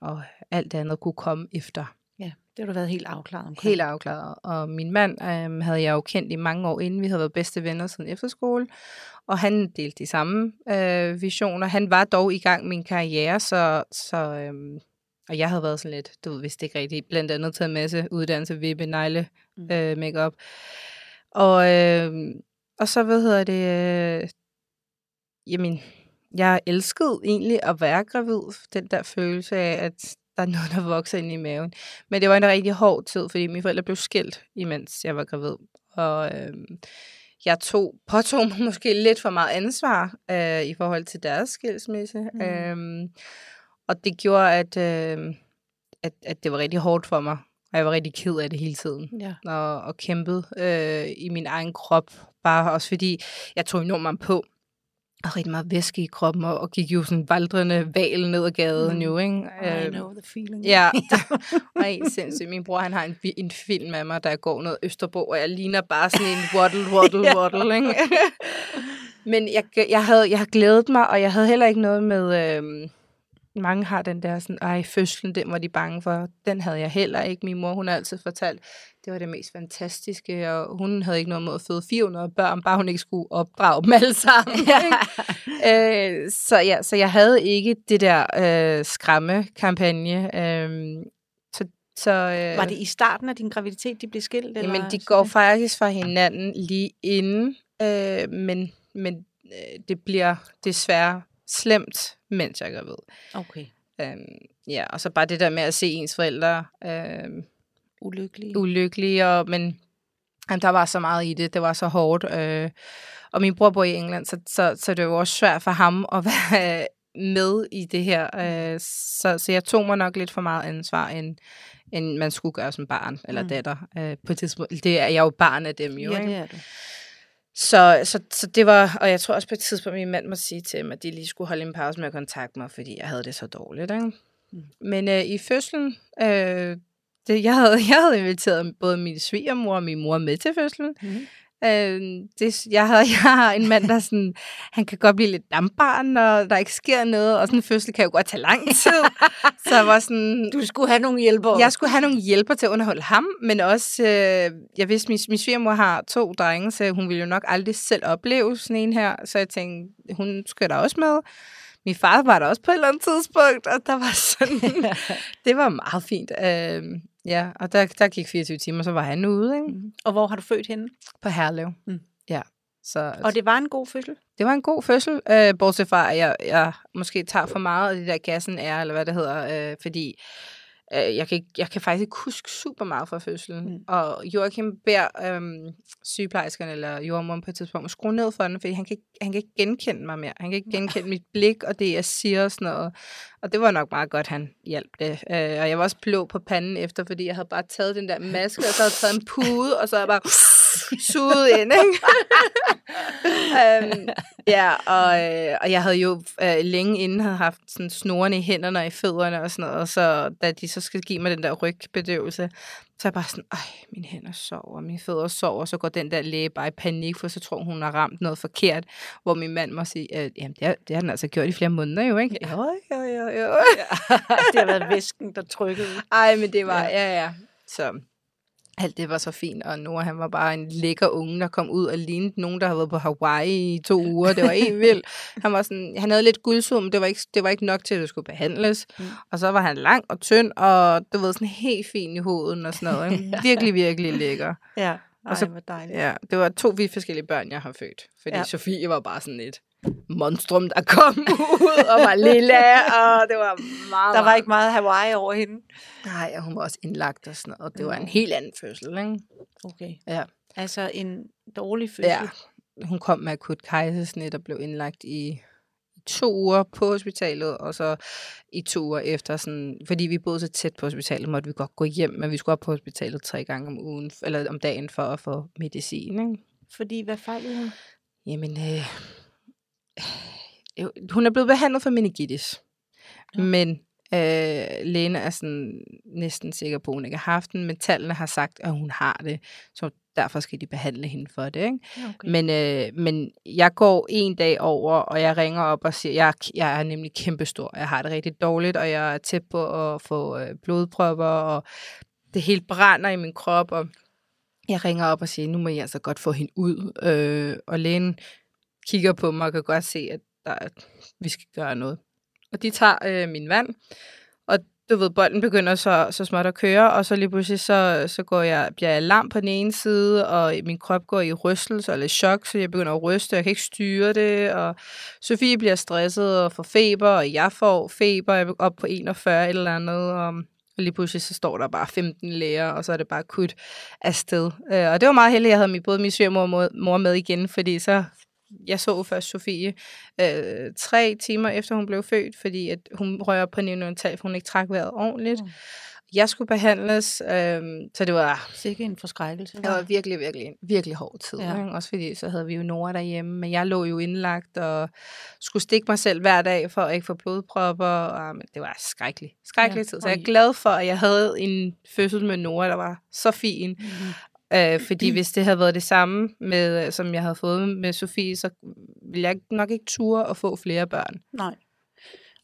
B: Og alt det andet kunne komme efter.
A: Ja, det har du været helt afklaret omkring.
B: Helt afklaret. Og min mand øhm, havde jeg jo kendt i mange år inden. Vi havde været bedste venner siden efterskole. Og han delte de samme øh, visioner. Han var dog i gang med min karriere, så, så øhm, og jeg havde været sådan lidt, du vidste ikke rigtigt, blandt andet taget en masse uddannelse, vippe, negle,
A: Mm.
B: øh, makeup. Og, øh, og så, hvad hedder det, øh, jamen, jeg elskede egentlig at være gravid. Den der følelse af, at der er noget, der vokser ind i maven. Men det var en rigtig hård tid, fordi mine forældre blev skilt, imens jeg var gravid. Og øh, jeg tog, påtog mig måske lidt for meget ansvar øh, i forhold til deres skilsmisse.
A: Mm.
B: Øh, og det gjorde, at, øh, at, at det var rigtig hårdt for mig. Og jeg var rigtig ked af det hele tiden
A: Ja.
B: og, og kæmpede øh, i min egen krop. Bare også fordi, jeg tog enormt meget på. Og rigtig meget væske i kroppen, og, og gik jo sådan valdrende val ned ad gaden
A: Mm.
B: jo, ikke?
A: I
B: Øhm,
A: know the feeling.
B: Ja, helt sindssygt. Min bror, han har en, en film af mig, der går noget Østerbro, og jeg ligner bare sådan en waddle, waddle,
A: Ja.
B: waddle, ikke? Men jeg, jeg, havde, jeg har glædet mig, og jeg havde heller ikke noget med... Øhm, mange har den der sådan, ej, fødslen, den var de bange for. Den havde jeg heller ikke. Min mor, hun har altid fortalt, det var det mest fantastiske, og hun havde ikke noget mod at føde 400 børn, bare hun ikke skulle opdrage dem alle sammen. ikke? øh, så, ja, så jeg havde ikke det der øh, skræmme-kampagne. Øh, så, så, øh,
A: Var det i starten af din graviditet, de blev skilt?
B: Jamen,
A: eller
B: de
A: sådan
B: går faktisk fra hinanden lige inden, øh, men, men øh, det bliver desværre slemt, mens jeg er gravid.
A: Okay.
B: Øhm, ja, og så bare det der med at se ens forældre øh,
A: Ulykkelig.
B: ulykkelige, og, men jamen, der var så meget i det, det var så hårdt. Øh, og min bror bor i England, så, så, så det var også svært for ham at være med i det her. Øh, så, så jeg tog mig nok lidt for meget ansvar, end, end man skulle gøre som barn eller
A: Mm.
B: datter. Øh, på et tidspunkt. Det er jeg jo barn af dem jo.
A: ja,
B: ikke?
A: det er du.
B: Så, så, så det var, og jeg tror også på et tidspunkt, min mand måtte sige til dem, at de lige skulle holde en pause med at kontakte mig, fordi jeg havde det så dårligt. Ikke?
A: Mm.
B: Men øh, i fødslen, øh, det, jeg, havde, jeg havde inviteret både min svigermor og min mor med til fødslen.
A: Mm.
B: Øh, det, jeg, havde, jeg har en mand, der sådan, han kan godt blive lidt dampbarn, når der ikke sker noget, og sådan en fødsel kan jo godt tage lang tid. så jeg var sådan,
A: Du skulle have nogle hjælpere.
B: jeg skulle have nogle hjælper til at underholde ham, men også, øh, jeg vidste, min, min svigermor har to drenge, så hun ville jo nok aldrig selv opleve sådan en her, så jeg tænkte, hun skal da også med. Min far var der også på et eller andet tidspunkt, og der var sådan, det var meget fint. Øh, ja, og der, der gik 24 timer, så var han ude, ikke?
A: Mhm. Og hvor har du født henne?
B: På Herlev.
A: Mm.
B: Ja, så
A: Og det var en god fødsel?
B: det var en god fødsel, øh, bortset fra, at jeg, jeg måske tager for meget af det der gassen er, eller hvad det hedder, øh, fordi jeg, kan ikke, jeg kan faktisk ikke huske super meget fra fødslen.
A: Mm.
B: Og Joachim beder øh, sygeplejerskerne eller jordmoren på et tidspunkt at skrue ned for den, fordi han kan, ikke, han kan ikke genkende mig mere. Han kan ikke genkende mit blik og det, jeg siger og sådan noget. Og det var nok meget godt, han hjalp det. Øh, og jeg var også blå på panden efter, fordi jeg havde bare taget den der maske, og så havde jeg taget en pude, og så havde jeg bare suget ind, ikke? um, ja, og, øh, og jeg havde jo øh, længe inden havde haft sådan snorene i hænderne og i fødderne og sådan noget, og så da de så skal give mig den der rygbedøvelse, så er jeg bare sådan, ej, mine hænder sover, mine fødder sover, og så går den der læge bare i panik, for så tror hun, hun har ramt noget forkert, hvor min mand må sige, øh, jamen det har, det har den altså gjort i flere måneder jo, ikke? Jo, jo, jo, jo.
A: det har været væsken, der trykkede.
B: Ej, men det var, ja, ja. Så alt det var så fint, og Nora han var bare en lækker unge, der kom ud og lignede nogen, der havde været på Hawaii i to uger. Det var helt vildt. Han var sådan, han havde lidt guldsum, det var ikke, det var ikke nok til, at det skulle behandles.
A: Mm.
B: Og så var han lang og tynd, og du ved, sådan helt fin i hovedet og sådan noget. ikke? Virkelig, virkelig lækker.
A: Ja, ej,
B: Og så-
A: hvor dejligt.
B: Ja, det var to vidt forskellige børn, jeg har født. Fordi
A: Ja.
B: Sofie var bare sådan et monstrum, der kom ud og var lille, og det var meget,
A: Der var
B: meget
A: ikke meget Hawaii over hende.
B: Nej, og hun var også indlagt og sådan noget. Det var en helt anden fødsel, ikke?
A: Okay.
B: Ja.
A: Altså en dårlig fødsel.
B: Ja. Hun kom med akut kejsersnit og blev indlagt i to uger på hospitalet, og så i to uger efter, sådan, fordi vi boede så tæt på hospitalet, måtte vi godt gå hjem, men vi skulle op på hospitalet tre gange om ugen, eller om dagen for at få medicin. Ikke?
A: Fordi, hvad fejlede hun?
B: Jamen, øh, hun er blevet behandlet for meningitis,
A: Nå.
B: men øh, lægen er sådan næsten sikker på, at hun ikke har haft den, men tallene har sagt, at hun har det. Så derfor skal de behandle hende for det. Ikke?
A: Okay.
B: Men, øh, men jeg går en dag over, og jeg ringer op og siger, jeg, jeg er nemlig kæmpestor. Jeg har det rigtig dårligt, og jeg er tæt på at få øh, blodprøver, og det helt brænder i min krop, og jeg ringer op og siger, nu må jeg altså godt få hende ud. Øh, og lægen kigger på mig og kan godt se, at der, at vi skal gøre noget. Og de tager øh, min vand, og du ved, bolden begynder så, så småt at køre, og så lige pludselig, så, så går jeg, bliver jeg lam på den ene side, og min krop går i rystelse eller chok, så jeg begynder at ryste, og jeg kan ikke styre det, og Sofie bliver stresset og får feber, og jeg får feber, jeg er op på 41 eller andet, og og lige pludselig så står der bare 15 læger, og så er det bare kut afsted. Øh, og det var meget heldigt, at jeg havde min, både min svigermor og mor med igen, fordi så jeg så først Sofie øh, tre timer efter hun blev født, fordi at hun rører på neonatal, for hun ikke trak vejret ordentligt. Mm. Jeg skulle behandles, øh, så det var...
A: Sikke en forskrækkelse.
B: Det var virkelig, virkelig, virkelig hård tid. Ja. Ikke? Også fordi, så havde vi jo Nora derhjemme, men jeg lå jo indlagt og skulle stikke mig selv hver dag for at ikke få blodpropper. Og, men det var skrækkeligt. Skrækkelig ja. tid. Så jeg er glad for, at jeg havde en fødsel med Nora, der var så fin. Mm-hmm. Øh, fordi hvis det havde været det samme, med, som jeg havde fået med Sofie, så ville jeg nok ikke ture at få flere børn.
A: Nej.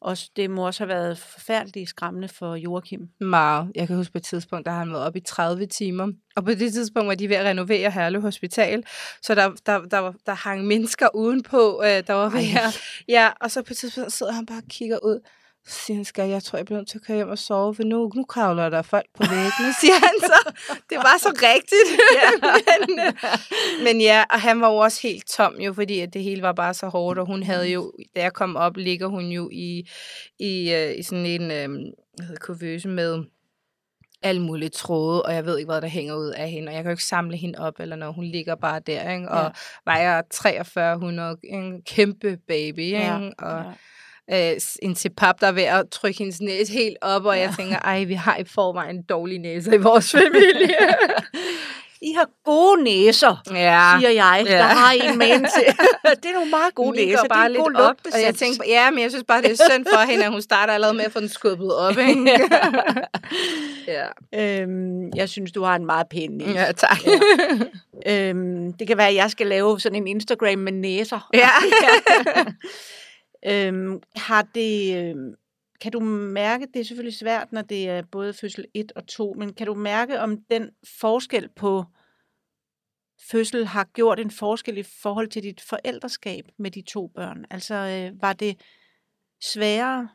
A: Også, det må også have været forfærdeligt skræmmende for Joachim.
B: Meget. Jeg kan huske på et tidspunkt, der har han været op i 30 timer. Og på det tidspunkt var de ved at renovere Herlev Hospital. Så der, der, der, der, der hang mennesker udenpå, øh, der var her. Ja, og så på et tidspunkt sidder han bare og kigger ud siger han, jeg tror, jeg bliver nødt til at køre hjem og sove, for nu, nu kravler der folk på væggene, siger han så. Det var så rigtigt. Ja. men, øh, men ja, og han var jo også helt tom jo, fordi at det hele var bare så hårdt, og hun havde jo, da jeg kom op, ligger hun jo i, i, uh, i sådan en hvad hedder, kuvøse med alle mulige tråde, og jeg ved ikke, hvad der hænger ud af hende, og jeg kan jo ikke samle hende op, eller når hun ligger bare der, ikke? og ja. vejer 4300, en kæmpe baby, ikke? Ja. og ja øh, en pap, der er ved at trykke hendes næse helt op, og ja. jeg tænker, ej, vi har i forvejen en dårlig næse i vores familie.
A: I har gode næser, ja. siger jeg. Ja. Der har I en man til. det er nogle meget gode Min næser.
B: bare det er lidt op, og jeg tænker, ja, men jeg synes bare, det er synd for hende, at hun starter allerede med at få den skubbet op. Ikke?
A: ja. Øhm, jeg synes, du har en meget pæn næse.
B: Ja, tak.
A: Ja. øhm, det kan være, at jeg skal lave sådan en Instagram med næser.
B: Ja.
A: Øhm, har det, øhm, kan du mærke, det er selvfølgelig svært, når det er både fødsel 1 og 2, men kan du mærke, om den forskel på fødsel har gjort en forskel i forhold til dit forældreskab med de to børn? Altså, øh, var det sværere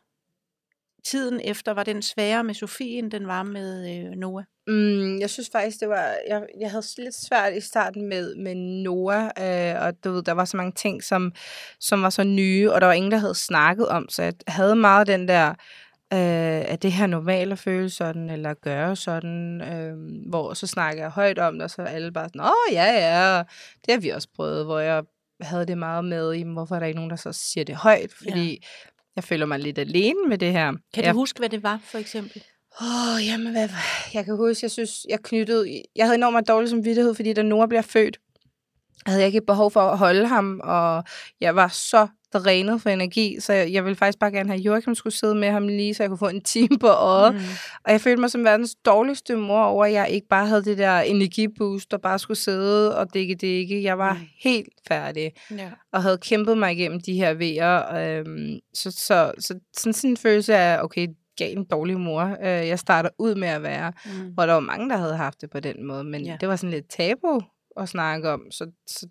A: tiden efter, var den sværere med Sofie, end den var med øh, Noah?
B: Mm, jeg synes faktisk, det var, jeg, jeg havde lidt svært i starten med, med Noah, øh, og du ved, der var så mange ting, som, som var så nye, og der var ingen, der havde snakket om, så jeg havde meget den der, øh, at det her normalt at føle sådan, eller gøre sådan, øh, hvor så snakker jeg højt om det, og så er alle bare sådan, åh ja, ja, det har vi også prøvet, hvor jeg havde det meget med, jamen, hvorfor er der ikke nogen, der så siger det højt, fordi ja. Jeg føler mig lidt alene med det her.
A: Kan du jeg, huske, hvad det var, for eksempel?
B: Åh, oh, jamen, hvad, jeg kan huske, jeg synes, jeg knyttede, jeg havde enormt dårlig samvittighed, fordi da Nora bliver født, havde jeg ikke behov for at holde ham, og jeg var så drænet for energi, så jeg, jeg ville faktisk bare gerne have, at Joachim skulle sidde med ham lige, så jeg kunne få en time på øjet. Mm. Og jeg følte mig som verdens dårligste mor over, at jeg ikke bare havde det der energiboost, og bare skulle sidde og dække det ikke. Jeg var mm. helt færdig, ja. og havde kæmpet mig igennem de her vejer. Øhm, så, så, så sådan, sådan en følelse af, okay, gav en dårlig mor, øh, jeg starter ud med at være. Mm. Hvor der var mange, der havde haft det på den måde, men ja. det var sådan lidt tabu at snakke om, så, så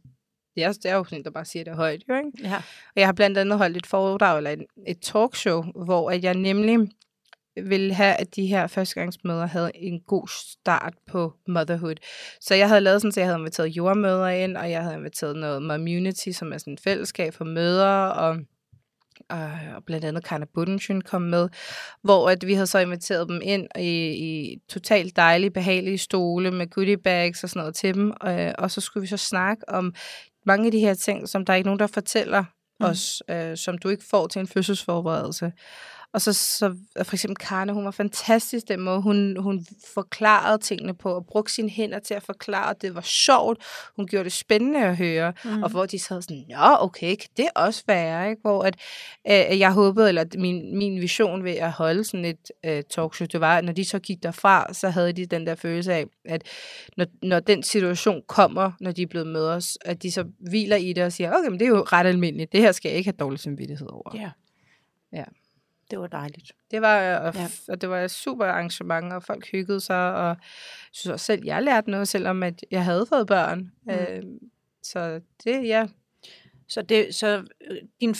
B: det er, det er jo sådan, der bare siger det højt, jo, ikke?
A: Ja.
B: Og jeg har blandt andet holdt et foredrag, eller et, et talkshow, hvor at jeg nemlig ville have, at de her førstegangsmøder havde en god start på motherhood. Så jeg havde lavet sådan, at jeg havde inviteret jordmøder ind, og jeg havde inviteret noget community, som er sådan et fællesskab for mødre, og og blandt andet Karna Budensjøn kom med, hvor at vi havde så inviteret dem ind i, i totalt dejlige, behagelige stole med goodie bags og sådan noget til dem, og, og så skulle vi så snakke om mange af de her ting, som der er ikke nogen, der fortæller mm. os, øh, som du ikke får til en fødselsforberedelse. Og så, så for eksempel Karne, hun var fantastisk den måde, hun, hun forklarede tingene på, og brugte sine hænder til at forklare, og det var sjovt. Hun gjorde det spændende at høre, mm. og hvor de sad sådan, ja, okay, kan det også være, ikke? Hvor at, øh, jeg håbede, eller min, min vision ved at holde sådan et øh, talkshow, det var, at når de så gik derfra, så havde de den der følelse af, at når, når den situation kommer, når de er blevet med os, at de så hviler i det og siger, okay, men det er jo ret almindeligt, det her skal jeg ikke have dårlig samvittighed over.
A: Ja.
B: Ja.
A: Det var dejligt.
B: Det var, og, ja. og det var et super arrangement, og folk hyggede sig, og jeg synes også selv, jeg lærte noget, selvom at jeg havde fået børn. Mm. Øh, så det, ja.
A: Så, det, så øh, din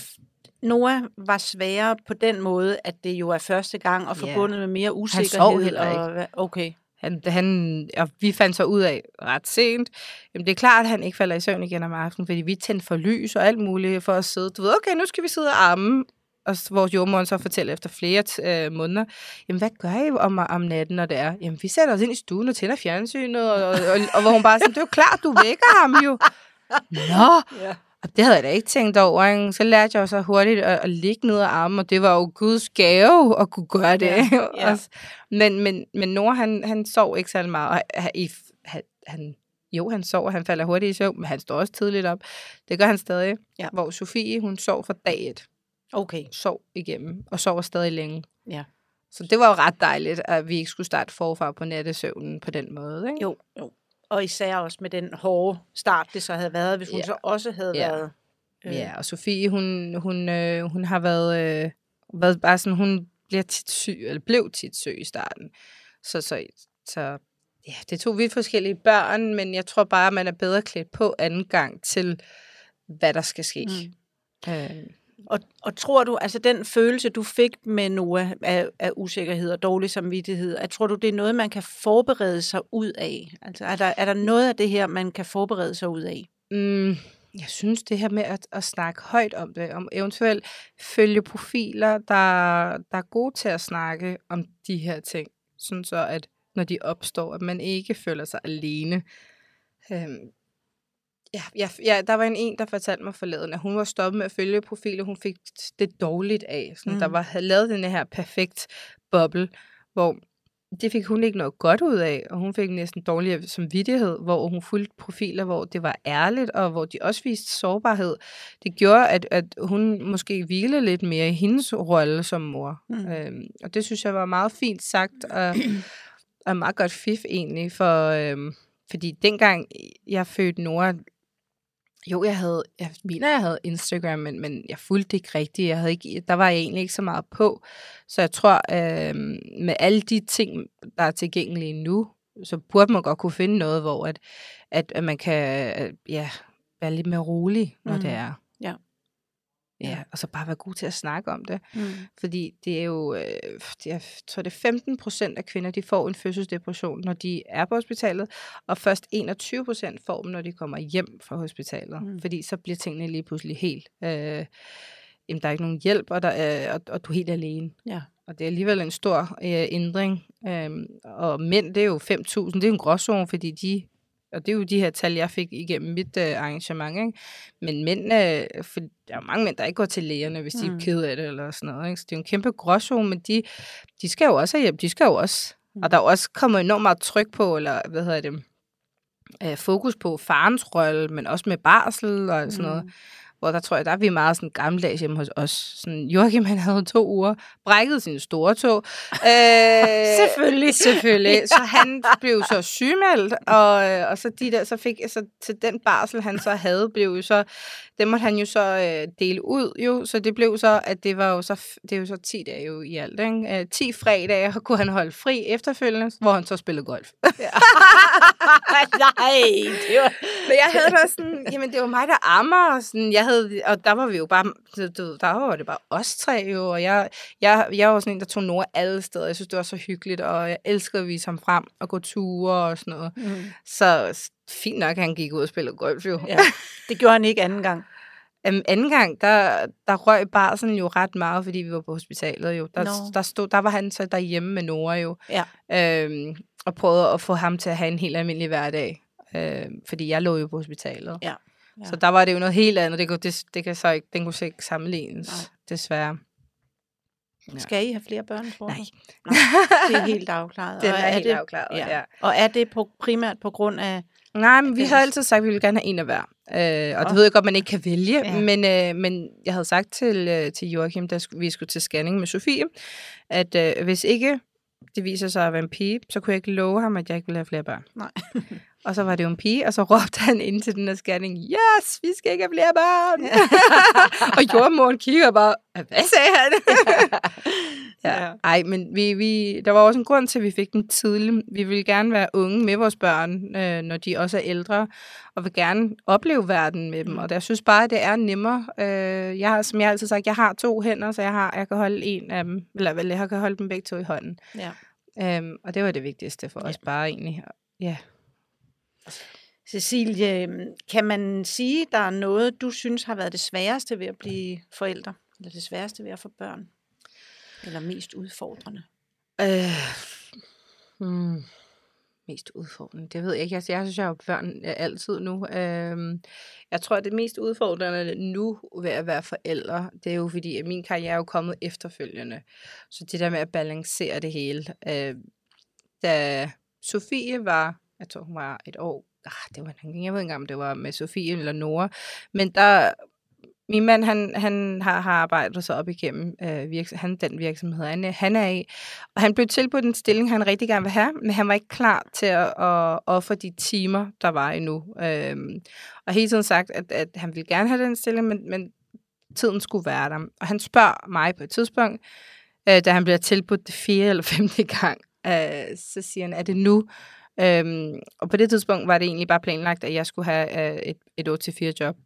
A: Noah var sværere på den måde, at det jo er første gang, og forbundet yeah. med mere usikkerhed.
B: Han sov heller ikke.
A: Og, okay.
B: Han, han, og vi fandt så ud af ret sent, jamen det er klart, at han ikke falder i søvn igen om aftenen, fordi vi tændte for lys og alt muligt for at sidde. Du ved, okay, nu skal vi sidde og arme og vores jordmor så fortæller efter flere øh, måneder, jamen hvad gør I om, om natten, når det er? Jamen vi sætter os ind i stuen og tænder fjernsynet, og, og, og, og hvor hun bare siger, det er jo klart, du vækker ham jo. Nå, ja. Og det havde jeg da ikke tænkt over. Ikke? Så lærte jeg jo så hurtigt at, at ligge ned ad armen, og det var jo Guds gave at kunne gøre det. Ja, ja. men, men, men Nora, han, han sov ikke særlig meget. Og han, han, jo, han sover, han falder hurtigt i søvn, men han står også tidligt op. Det gør han stadig. Ja. Hvor Sofie, hun sov for dag et.
A: Okay.
B: Sov igennem, og sover stadig længe.
A: Ja.
B: Så det var jo ret dejligt, at vi ikke skulle starte forfra på nattesøvnen på den måde. Ikke?
A: Jo, jo. Og især også med den hårde start, det så havde været, hvis hun ja. så også havde ja. været...
B: Øh... Ja, og Sofie, hun, hun, øh, hun har været, øh, været bare sådan, hun bliver tit syg, eller blev tit syg i starten. Så, så, så ja, det tog vidt forskellige børn, men jeg tror bare, at man er bedre klædt på anden gang til, hvad der skal ske. Mm.
A: Øh. Og, og tror du, altså den følelse, du fik med Noah af, af usikkerhed og dårlig samvittighed, at tror du, det er noget, man kan forberede sig ud af? Altså er der, er der noget af det her, man kan forberede sig ud af?
B: Mm, jeg synes det her med at, at snakke højt om det, om eventuelt følge profiler, der, der er gode til at snakke om de her ting, sådan så at når de opstår, at man ikke føler sig alene. Øhm, Ja, ja, ja, der var en, en, der fortalte mig forleden, at hun var stoppet med at følge profiler. Hun fik det dårligt af. Sådan, mm. Der var, havde lavet den her perfekt boble, hvor det fik hun ikke noget godt ud af, og hun fik næsten dårlig samvittighed, hvor hun fulgte profiler, hvor det var ærligt, og hvor de også viste sårbarhed. Det gjorde, at, at hun måske hvilede lidt mere i hendes rolle som mor. Mm. Øhm, og det synes jeg var meget fint sagt, og, og meget godt fif egentlig, for, øhm, fordi dengang jeg fødte Nora, jo, jeg havde, jeg mener, jeg havde Instagram, men, men jeg fulgte ikke rigtigt. Jeg havde ikke, der var jeg egentlig ikke så meget på. Så jeg tror, øh, med alle de ting, der er tilgængelige nu, så burde man godt kunne finde noget, hvor at, at, at man kan ja, være lidt mere rolig, når mm. det er.
A: Ja.
B: Og så bare være god til at snakke om det. Mm. Fordi det er jo, øh, det er, jeg tror det er 15 procent af kvinder, de får en fødselsdepression, når de er på hospitalet, og først 21 procent får dem, når de kommer hjem fra hospitalet. Mm. Fordi så bliver tingene lige pludselig helt, øh, jamen, der er ikke nogen hjælp, og, der er, og, og du er helt alene.
A: Ja.
B: Og det er alligevel en stor øh, ændring. Øh, og mænd, det er jo 5.000, det er jo en gråzone, fordi de og det er jo de her tal, jeg fik igennem mit øh, arrangement. Ikke? Men mænd, øh, for der er mange mænd, der ikke går til lægerne, hvis de mm. er kede af det eller sådan noget. Ikke? Så det er jo en kæmpe gråzone, men de, de skal jo også have hjælp. De skal jo også. Mm. Og der er også kommet enormt meget tryk på, eller hvad hedder det, øh, fokus på farens rolle, men også med barsel og sådan mm. noget hvor der tror jeg, der er vi meget sådan gammeldags hjemme hos os. Sådan, Joachim, han havde to uger, brækket sin store tog.
A: Øh, selvfølgelig.
B: Selvfølgelig. Så han blev så sygemeldt, og, øh, og så, de der, så fik så til den barsel, han så havde, blev jo så, det måtte han jo så øh, dele ud jo, så det blev så, at det var jo så, det er jo så 10 dage jo i alt, ikke? Øh, 10 fredage kunne han holde fri efterfølgende, hvor han så spillede golf. Ja.
A: Nej, det var...
B: Men jeg havde da sådan, jamen det var mig, der ammer, og sådan, jeg havde, og der var vi jo bare, du, der var det bare os tre jo, og jeg, jeg, jeg var sådan en, der tog Nora alle steder. Jeg synes, det var så hyggeligt, og jeg elskede at vise ham frem og gå ture og sådan noget. Mm. Så fint nok, at han gik ud og spillede golf jo. Ja,
A: det gjorde han ikke anden gang.
B: Um, anden gang, der, der røg bare sådan jo ret meget, fordi vi var på hospitalet jo. Der, no. der, stod, der var han så derhjemme med Nora jo. Ja. Øhm, og prøvede at få ham til at have en helt almindelig hverdag. Øhm, fordi jeg lå jo på hospitalet.
A: Ja.
B: Ja. Så der var det jo noget helt andet. Det kunne, det, det kan så ikke, den kunne så ikke sammenlignes, Nej. desværre.
A: Ja. Skal I have flere børn? Tror
B: Nej.
A: Nej. Det er helt afklaret.
B: Den
A: Og
B: er helt
A: det,
B: afklaret,
A: ja.
B: ja.
A: Og er det på, primært på grund af...
B: Nej, men vi havde altid sagt, at vi ville gerne have en af hver. Øh, og det
A: Nå.
B: ved jeg godt, man ikke kan vælge.
A: Ja.
B: Men, øh, men jeg havde sagt til, øh, til Joachim, da vi skulle til scanning med Sofie, at øh, hvis ikke det viser sig at være en pige, så kunne jeg ikke love ham, at jeg ikke ville have flere børn.
A: Nej.
B: og så var det jo en pige, og så råbte han ind til den her scanning, yes, vi skal ikke have flere børn. og jordmoren kigger bare, hvad sagde han? ja.
A: Ja.
B: Ej, men vi, vi, der var også en grund til, at vi fik dem tidligt. Vi vil gerne være unge med vores børn, øh, når de også er ældre, og vil gerne opleve verden med dem.
A: Mm.
B: Og jeg synes bare, at det er nemmere. Øh, jeg har, som jeg altid sagt, jeg har to hænder, så jeg, har, jeg kan holde en af dem, eller vel, jeg kan holde dem begge to i hånden.
A: Ja.
B: Øhm, og det var det vigtigste for
A: Ja.
B: os bare egentlig. Ja.
A: Cecilie, øhm, kan man sige, der er noget, du synes har været det sværeste ved at blive forældre? Eller det sværeste ved at få børn? Eller mest udfordrende?
B: Øh, hmm, mest udfordrende, det ved jeg ikke. Altså, jeg synes, jeg har børn øh, altid nu. Øh, jeg tror, at det mest udfordrende nu ved at være forældre, det er jo fordi, at min karriere er jo kommet efterfølgende. Så det der med at balancere det hele. Øh, da Sofie var, jeg tror hun var et år, ah, det var en, jeg ved ikke engang, om det var med Sofie eller Nora, men der, min mand, han, han har, har arbejdet sig op igennem øh, virks- han, den virksomhed, han, han er i. Og han blev tilbudt en stilling, han rigtig gerne vil have, men han var ikke klar til at, at ofre de timer, der var endnu. Øhm, og hele tiden sagt, at, at han ville gerne have den stilling, men, men tiden skulle være der. Og han spørger mig på et tidspunkt, øh, da han bliver tilbudt det fjerde eller femte gang, øh, så siger han, er det nu? Øhm, og på det tidspunkt var det egentlig bare planlagt, at jeg skulle have øh, et, et 8-4 job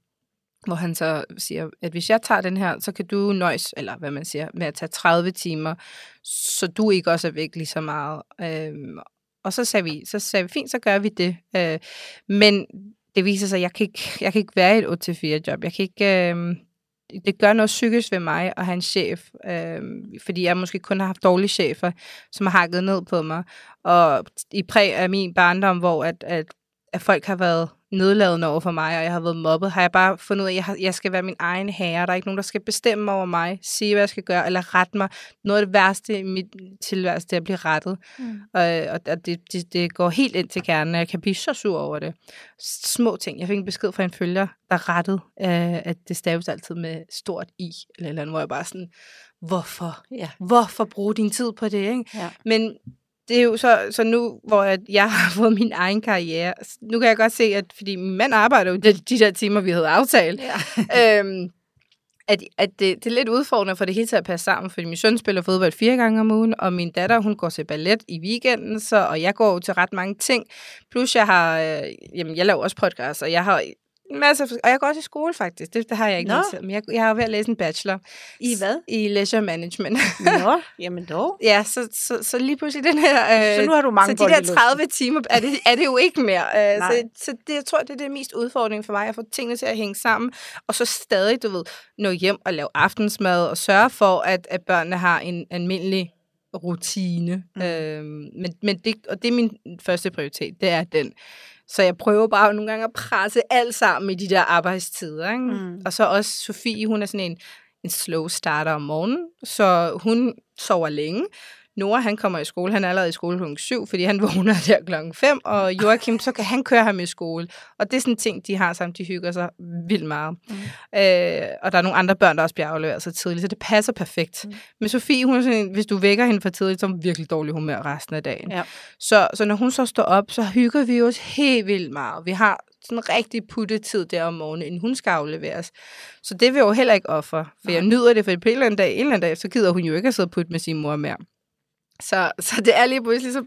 B: hvor han så siger, at hvis jeg tager den her, så kan du nøjes, eller hvad man siger, med at tage 30 timer, så du ikke også er væk lige så meget. Øhm, og så sagde vi, så sagde vi, fint, så gør vi det. Øh, men det viser sig, at jeg kan ikke, jeg kan ikke være i et 8-4 job. Jeg kan ikke, øh, det gør noget psykisk ved mig at have en chef, øh, fordi jeg måske kun har haft dårlige chefer, som har hakket ned på mig. Og i præg af min barndom, hvor at, at, at folk har været nedladende over for mig, og jeg har været mobbet, har jeg bare fundet ud af, at jeg, har, jeg skal være min egen herre. Der er ikke nogen, der skal bestemme over mig, sige, hvad jeg skal gøre, eller rette mig. Noget af det værste i mit tilværelse, det er at blive rettet.
A: Mm.
B: Og, og det, det, det går helt ind til kernen, og jeg kan blive så sur over det. Små ting. Jeg fik en besked fra en følger, der rettede, øh, at det staves altid med stort i, eller eller andet, hvor jeg bare sådan, hvorfor?
A: Ja.
B: Hvorfor bruge din tid på det, ikke?
A: ja.
B: Men det er jo så, så nu, hvor at jeg har fået min egen karriere, nu kan jeg godt se, at fordi min mand arbejder jo de, de der timer, vi havde aftalt,
A: ja.
B: øhm, at, at det, det er lidt udfordrende for det hele til at passe sammen, fordi min søn spiller fodbold fire gange om ugen, og min datter, hun går til ballet i weekenden, så, og jeg går jo til ret mange ting. Plus jeg har, øh, jamen jeg laver også podcast, og jeg har en masse, og jeg går også i skole faktisk, det, det har jeg ikke til, men jeg, jeg er ved at læse en bachelor.
A: I hvad?
B: I leisure management.
A: Nå, jamen dog.
B: ja, så, så, så lige pludselig den her... Øh,
A: Så nu har du mange
B: så de der
A: luften.
B: 30 timer er det, er det jo ikke mere. Øh, så så det, jeg tror, det er det mest udfordring for mig, at få tingene til at hænge sammen, og så stadig, du ved, nå hjem og lave aftensmad, og sørge for, at, at børnene har en almindelig rutine.
A: Mm.
B: Mm. Øh, men, men det, og det er min første prioritet, det er den. Så jeg prøver bare nogle gange at presse alt sammen i de der arbejdstider. Ikke?
A: Mm.
B: Og så også Sofie, hun er sådan en, en slow starter om morgenen, så hun sover længe. Nora, han kommer i skole, han er allerede i skole kl. 7, fordi han vågner der klokken 5, og Joachim, så kan han køre ham i skole. Og det er sådan en ting, de har sammen, de hygger sig vildt meget.
A: Mm.
B: Øh, og der er nogle andre børn, der også bliver afleveret så tidligt, så det passer perfekt.
A: Mm.
B: Men Sofie, hun er sådan en, hvis du vækker hende for tidligt, så er hun virkelig dårlig humør resten af dagen.
A: Ja.
B: Så, så når hun så står op, så hygger vi os helt vildt meget. Vi har sådan rigtig puttetid der om morgenen, inden hun skal afleveres. Så det vil jeg jo heller ikke ofre, for
A: Nej.
B: jeg nyder det, for på en eller anden dag, en eller anden dag, så gider hun jo ikke at sidde og putte med sin mor mere. Så, så det er lige pludselig så,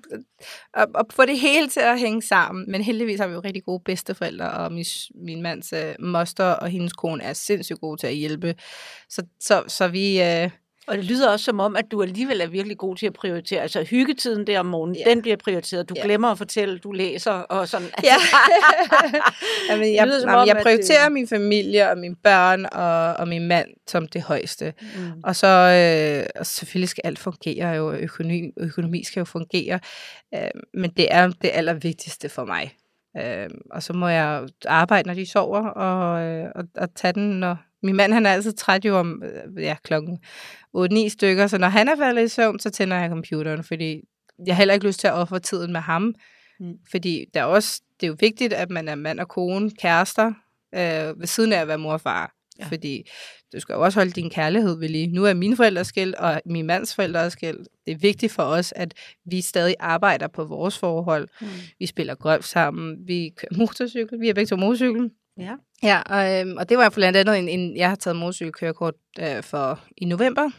B: at, at få det hele til at hænge sammen. Men heldigvis har vi jo rigtig gode bedsteforældre, og min, min mands øh, moster og hendes kone er sindssygt gode til at hjælpe. Så, så, så vi... Øh,
A: og det lyder også som om, at du alligevel er virkelig god til at prioritere. Altså hyggetiden der om morgenen,
B: Ja.
A: den bliver prioriteret. Du
B: Ja.
A: glemmer at fortælle, du læser og sådan.
B: Ja. Jamen, jeg,
A: lyder som
B: jamen,
A: om,
B: jeg prioriterer
A: det-
B: min familie og mine børn og, og min mand som det højeste.
A: Mm.
B: Og så øh, og selvfølgelig skal alt fungere jo, økonomi, økonomi skal jo fungere, øh, men det er det allervigtigste for mig. Øh, og så må jeg arbejde, når de sover, og, øh, og, og tage den, når min mand han er altid træt jo om øh, ja, klokken 8-9 stykker, så når han er faldet i søvn, så tænder jeg computeren, fordi jeg har heller ikke lyst til at ofre tiden med ham. Mm. Fordi der er også, det er jo vigtigt, at man er mand og kone, kærester, øh, ved siden af at være mor og far. Ja. Fordi du skal jo også holde din kærlighed ved lige. Nu er mine forældre skilt, og min mands forældre er skilt. Det er vigtigt for os, at vi stadig arbejder på vores forhold. Mm. Vi spiller golf sammen, vi kører motorcykel, vi har begge to motorcykel.
A: Ja.
B: Ja, og, øhm, og det var blandt andet en, en jeg har taget motorcykelkørekort øh, for i november,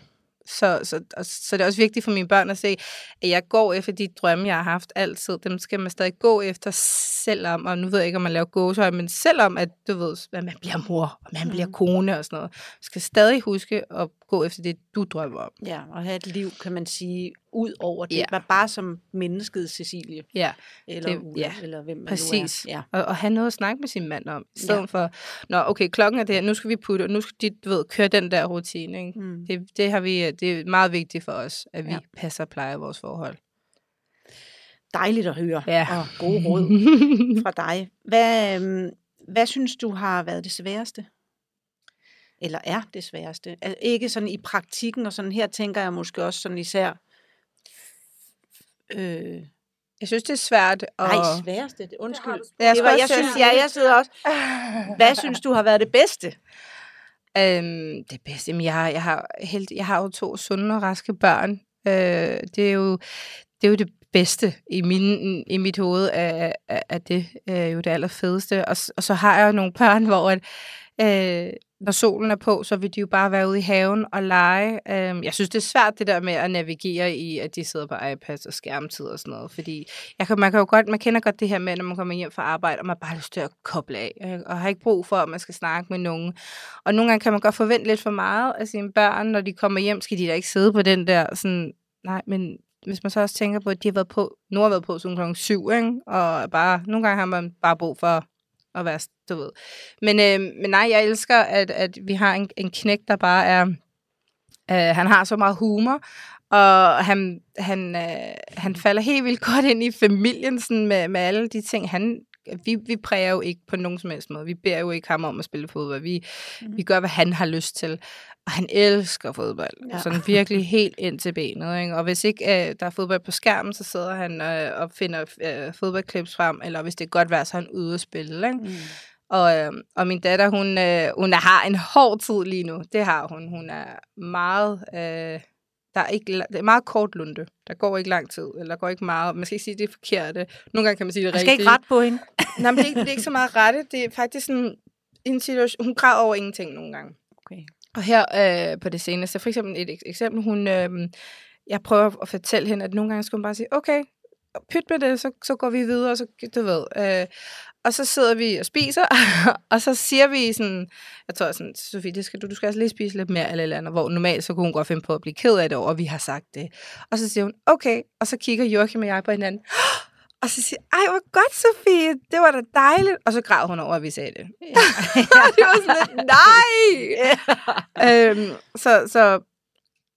B: så, så, så det er også vigtigt for mine børn at se, at jeg går efter de drømme, jeg har haft altid. Dem skal man stadig gå efter, selvom, og nu ved jeg ikke, om man laver gåsøj, men selvom, at du ved, at man bliver mor, og man bliver mm. kone og sådan noget. Man skal stadig huske at gå efter det, du drømmer om.
A: Ja, og have et liv, kan man sige, ud over det. Ja. Var bare som mennesket Cecilie.
B: Ja.
A: Eller det, Ulla, ja. eller hvem man
B: Præcis.
A: nu er.
B: Ja. Og, og have noget at snakke med sin mand om. I stedet ja. for, nå okay, klokken er det her, nu skal vi putte, og nu skal de, du ved, køre den der rutine. Ikke? Mm. Det, det, har vi, det er meget vigtigt for os, at vi ja. passer og plejer vores forhold.
A: Dejligt at høre,
B: ja.
A: og gode råd fra dig. Hvad, øhm, hvad synes du har været det sværeste? Eller er det sværeste. Altså, ikke sådan i praktikken, og sådan her tænker jeg måske også sådan især...
B: Øh, jeg synes, det er svært.
A: Og... Nej, sværeste. Det, undskyld. Det, det var, jeg, synes, ja, jeg sidder også. Hvad synes du har været det bedste?
B: Øhm, det bedste? Jamen, jeg, har, jeg, har helt, jeg har jo to sunde og raske børn. Øh, det, er jo, det er jo det bedste i, min, i mit hoved, at, at det er jo det allerfedeste. Og, og så har jeg jo nogle børn, hvor at, øh, når solen er på, så vil de jo bare være ude i haven og lege. Øhm, jeg synes, det er svært det der med at navigere i, at de sidder på iPads og skærmtid og sådan noget, fordi jeg kan, man kan jo godt, man kender godt det her med, når man kommer hjem fra arbejde, og man bare har lyst til at koble af, og har ikke brug for, at man skal snakke med nogen. Og nogle gange kan man godt forvente lidt for meget af sine børn, når de kommer hjem, skal de da ikke sidde på den der sådan, nej, men hvis man så også tænker på, at de har været på, nu har været på sådan klokken syv, ikke? og bare, nogle gange har man bare brug for at være, du ved. Men, øh, men nej, jeg elsker, at, at vi har en, en knæk, der bare er, øh, han har så meget humor, og han, han, øh, han falder helt vildt godt ind i familien sådan med, med alle de ting. Han, vi, vi præger jo ikke på nogen som helst måde. Vi beder jo ikke ham om at spille fodbold. Vi, mm. vi gør, hvad han har lyst til. Og han elsker fodbold. Ja. Sådan virkelig helt ind til benet. Ikke? Og hvis ikke øh, der er fodbold på skærmen, så sidder han øh, og finder øh, fodboldklips frem. Eller hvis det er godt vejr, så er han ude at spille. Ikke? Mm. Og, øh, og min datter, hun, øh, hun har en hård tid lige nu. Det har hun. Hun er meget... Øh, der er, ikke, det er meget kort lunde. Der går ikke lang tid, eller går ikke meget. Man skal ikke sige, det er forkert. Nogle gange kan man sige det rigtigt.
A: Man skal ikke ret på hende.
B: Nej, men det er, ikke, det er ikke så meget rette. Det er faktisk sådan en situation... Hun græder over ingenting nogle gange.
A: Okay.
B: Og her øh, på det seneste, for eksempel et eksempel, hun... Øh, jeg prøver at fortælle hende, at nogle gange skulle hun bare sige, okay, pyt med det, så, så går vi videre, og så, du ved. Øh, og så sidder vi og spiser, og så siger vi sådan, jeg tror sådan, Sofie, det skal, du, du skal altså lige spise lidt mere, eller, eller andet, hvor normalt så kunne hun godt finde på at blive ked af det over, at vi har sagt det. Og så siger hun, okay, og så kigger Joachim og jeg på hinanden, og så siger ej, hvor godt, Sofie, det var da dejligt. Og så græd hun over, at vi sagde det. Ja. det var sådan lidt, nej! Ja. øhm, så, så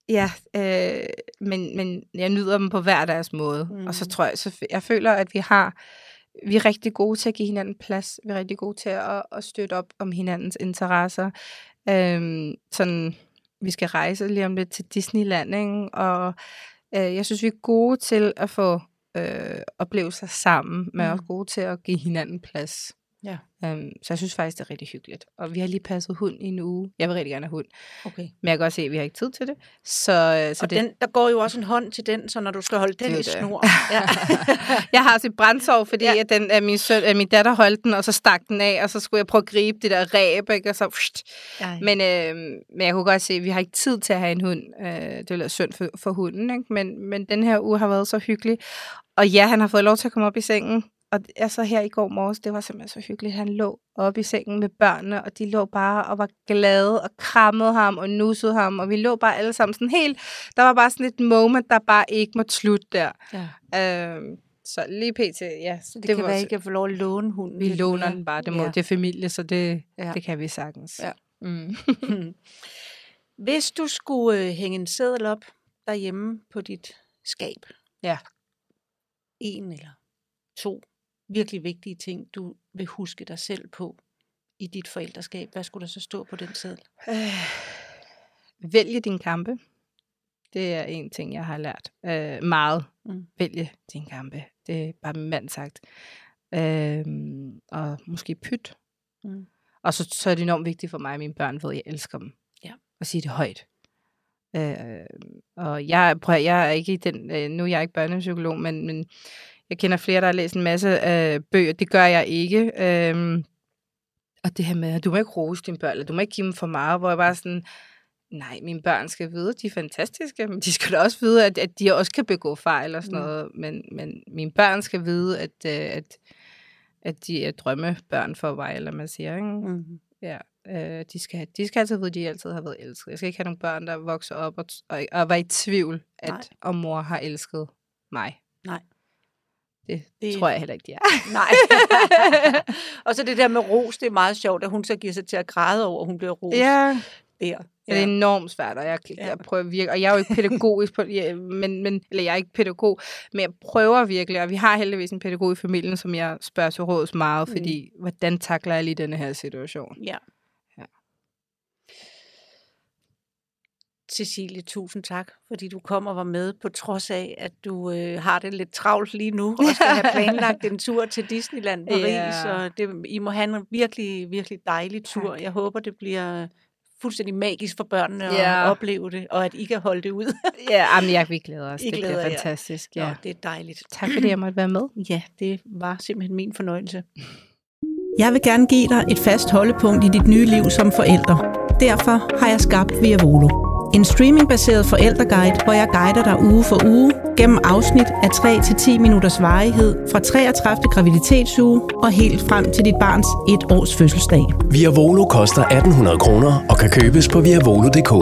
B: Ja, øh, men, men jeg nyder dem på hver deres måde. Mm. Og så mm. tror jeg, så jeg føler, at vi har, vi er rigtig gode til at give hinanden plads. Vi er rigtig gode til at, at støtte op om hinandens interesser. Øh, sådan, vi skal rejse lige om lidt til Disneyland, ikke? og øh, jeg synes, vi er gode til at få øh, oplevelser sammen, men mm. også gode til at give hinanden plads.
A: Ja.
B: Um, så jeg synes faktisk, det er rigtig hyggeligt. Og vi har lige passet hund i en uge. Jeg vil rigtig gerne have hund.
A: Okay.
B: Men jeg kan godt se, at vi har ikke tid til det. Så,
A: øh, så og det... den, der går jo også en hånd til den, så når du skal holde den i snor.
B: Ja. jeg har også et brændsår, fordi ja. at den, at min, søn, at min datter holdt den, og så stak den af, og så skulle jeg prøve at gribe det der ræb, ikke? og så... Men, øh, men jeg kunne godt se, at vi har ikke tid til at have en hund. Øh, det ville synd for, for hunden, ikke? Men, men den her uge har været så hyggelig. Og ja, han har fået lov til at komme op i sengen og altså her i går morges, det var simpelthen så hyggeligt. Han lå oppe i sengen med børnene, og de lå bare og var glade og krammede ham og nussede ham, og vi lå bare alle sammen sådan helt... Der var bare sådan et moment, der bare ikke måtte slutte der. Ja. Øhm, så lige pt, ja.
A: Så det, det kan være, ikke at få lov at låne hunden.
B: Vi låner mere. den bare, det, må, ja. det er familie, så det, ja. det kan vi sagtens.
A: Ja. Mm. Hvis du skulle øh, hænge en seddel op derhjemme på dit skab,
B: ja.
A: en eller to virkelig vigtige ting, du vil huske dig selv på i dit forældreskab? Hvad skulle der så stå på den seddel?
B: Øh, vælge din kampe. Det er en ting, jeg har lært øh, meget.
A: Mm.
B: Vælge din kampe. Det er bare min mand sagt. Øh, og måske pyt.
A: Mm.
B: Og så, så er det enormt vigtigt for mig, at mine børn ved, at jeg elsker dem.
A: Ja.
B: Og sige det højt. Øh, og jeg, prøv, jeg er ikke den, øh, nu er jeg ikke børnepsykolog, men, men jeg kender flere, der har læst en masse øh, bøger. Det gør jeg ikke. Øh, og det her med, at du må ikke rose dine børn, eller du må ikke give dem for meget, hvor jeg bare sådan, nej, mine børn skal vide, at de er fantastiske, men de skal da også vide, at, at de også kan begå fejl og sådan
A: Mm.
B: noget. Men, men mine børn skal vide, at, øh, at, at de er drømmebørn for mig, eller man siger, ikke?
A: Mm.
B: Ja, øh, de, skal, de skal altid vide, at de altid har været elsket. Jeg skal ikke have nogle børn, der vokser op og, og, og var i tvivl, at
A: Nej.
B: om mor har elsket mig.
A: Nej.
B: Det,
A: Det-
B: tror jeg heller ikke, de er.
A: Nej. og så det der med ros, det er meget sjovt, at hun så giver sig til at græde over, at hun bliver ros
B: ja,
A: der.
B: ja. det er enormt svært, og jeg,
A: Ja.
B: jeg prøver virkelig, og jeg er jo ikke pædagogisk, på, ja, men, men, eller jeg er ikke pædagog, men jeg prøver virkelig, og vi har heldigvis en pædagog i familien, som jeg spørger til råds meget,
A: Mm.
B: fordi hvordan takler jeg lige denne her situation?
A: Ja. Cecilie, tusind tak, fordi du kom og var med, på trods af, at du øh, har det lidt travlt lige nu, og skal have planlagt en tur til Disneyland Paris,
B: Ja.
A: og det, I må have en virkelig, virkelig dejlig tur.
B: Tak.
A: Jeg håber, det bliver fuldstændig magisk for børnene at opleve det, og at I kan holde det ud.
B: Ja, jamen, jeg, vi glæder os.
A: I
B: det
A: glæder
B: bliver
A: jer.
B: fantastisk.
A: Ja.
B: Ja.
A: Nå, det er dejligt.
B: Tak fordi jeg måtte være med.
A: Ja, det var simpelthen min fornøjelse.
C: Jeg vil gerne give dig et fast holdepunkt i dit nye liv som forælder. Derfor har jeg skabt Via Volo. En streamingbaseret forældreguide, hvor jeg guider dig uge for uge gennem afsnit af 3-10 minutters varighed fra 33. graviditetsuge og helt frem til dit barns et års fødselsdag.
D: Via Volo koster 1800 kroner og kan købes på viavolo.dk.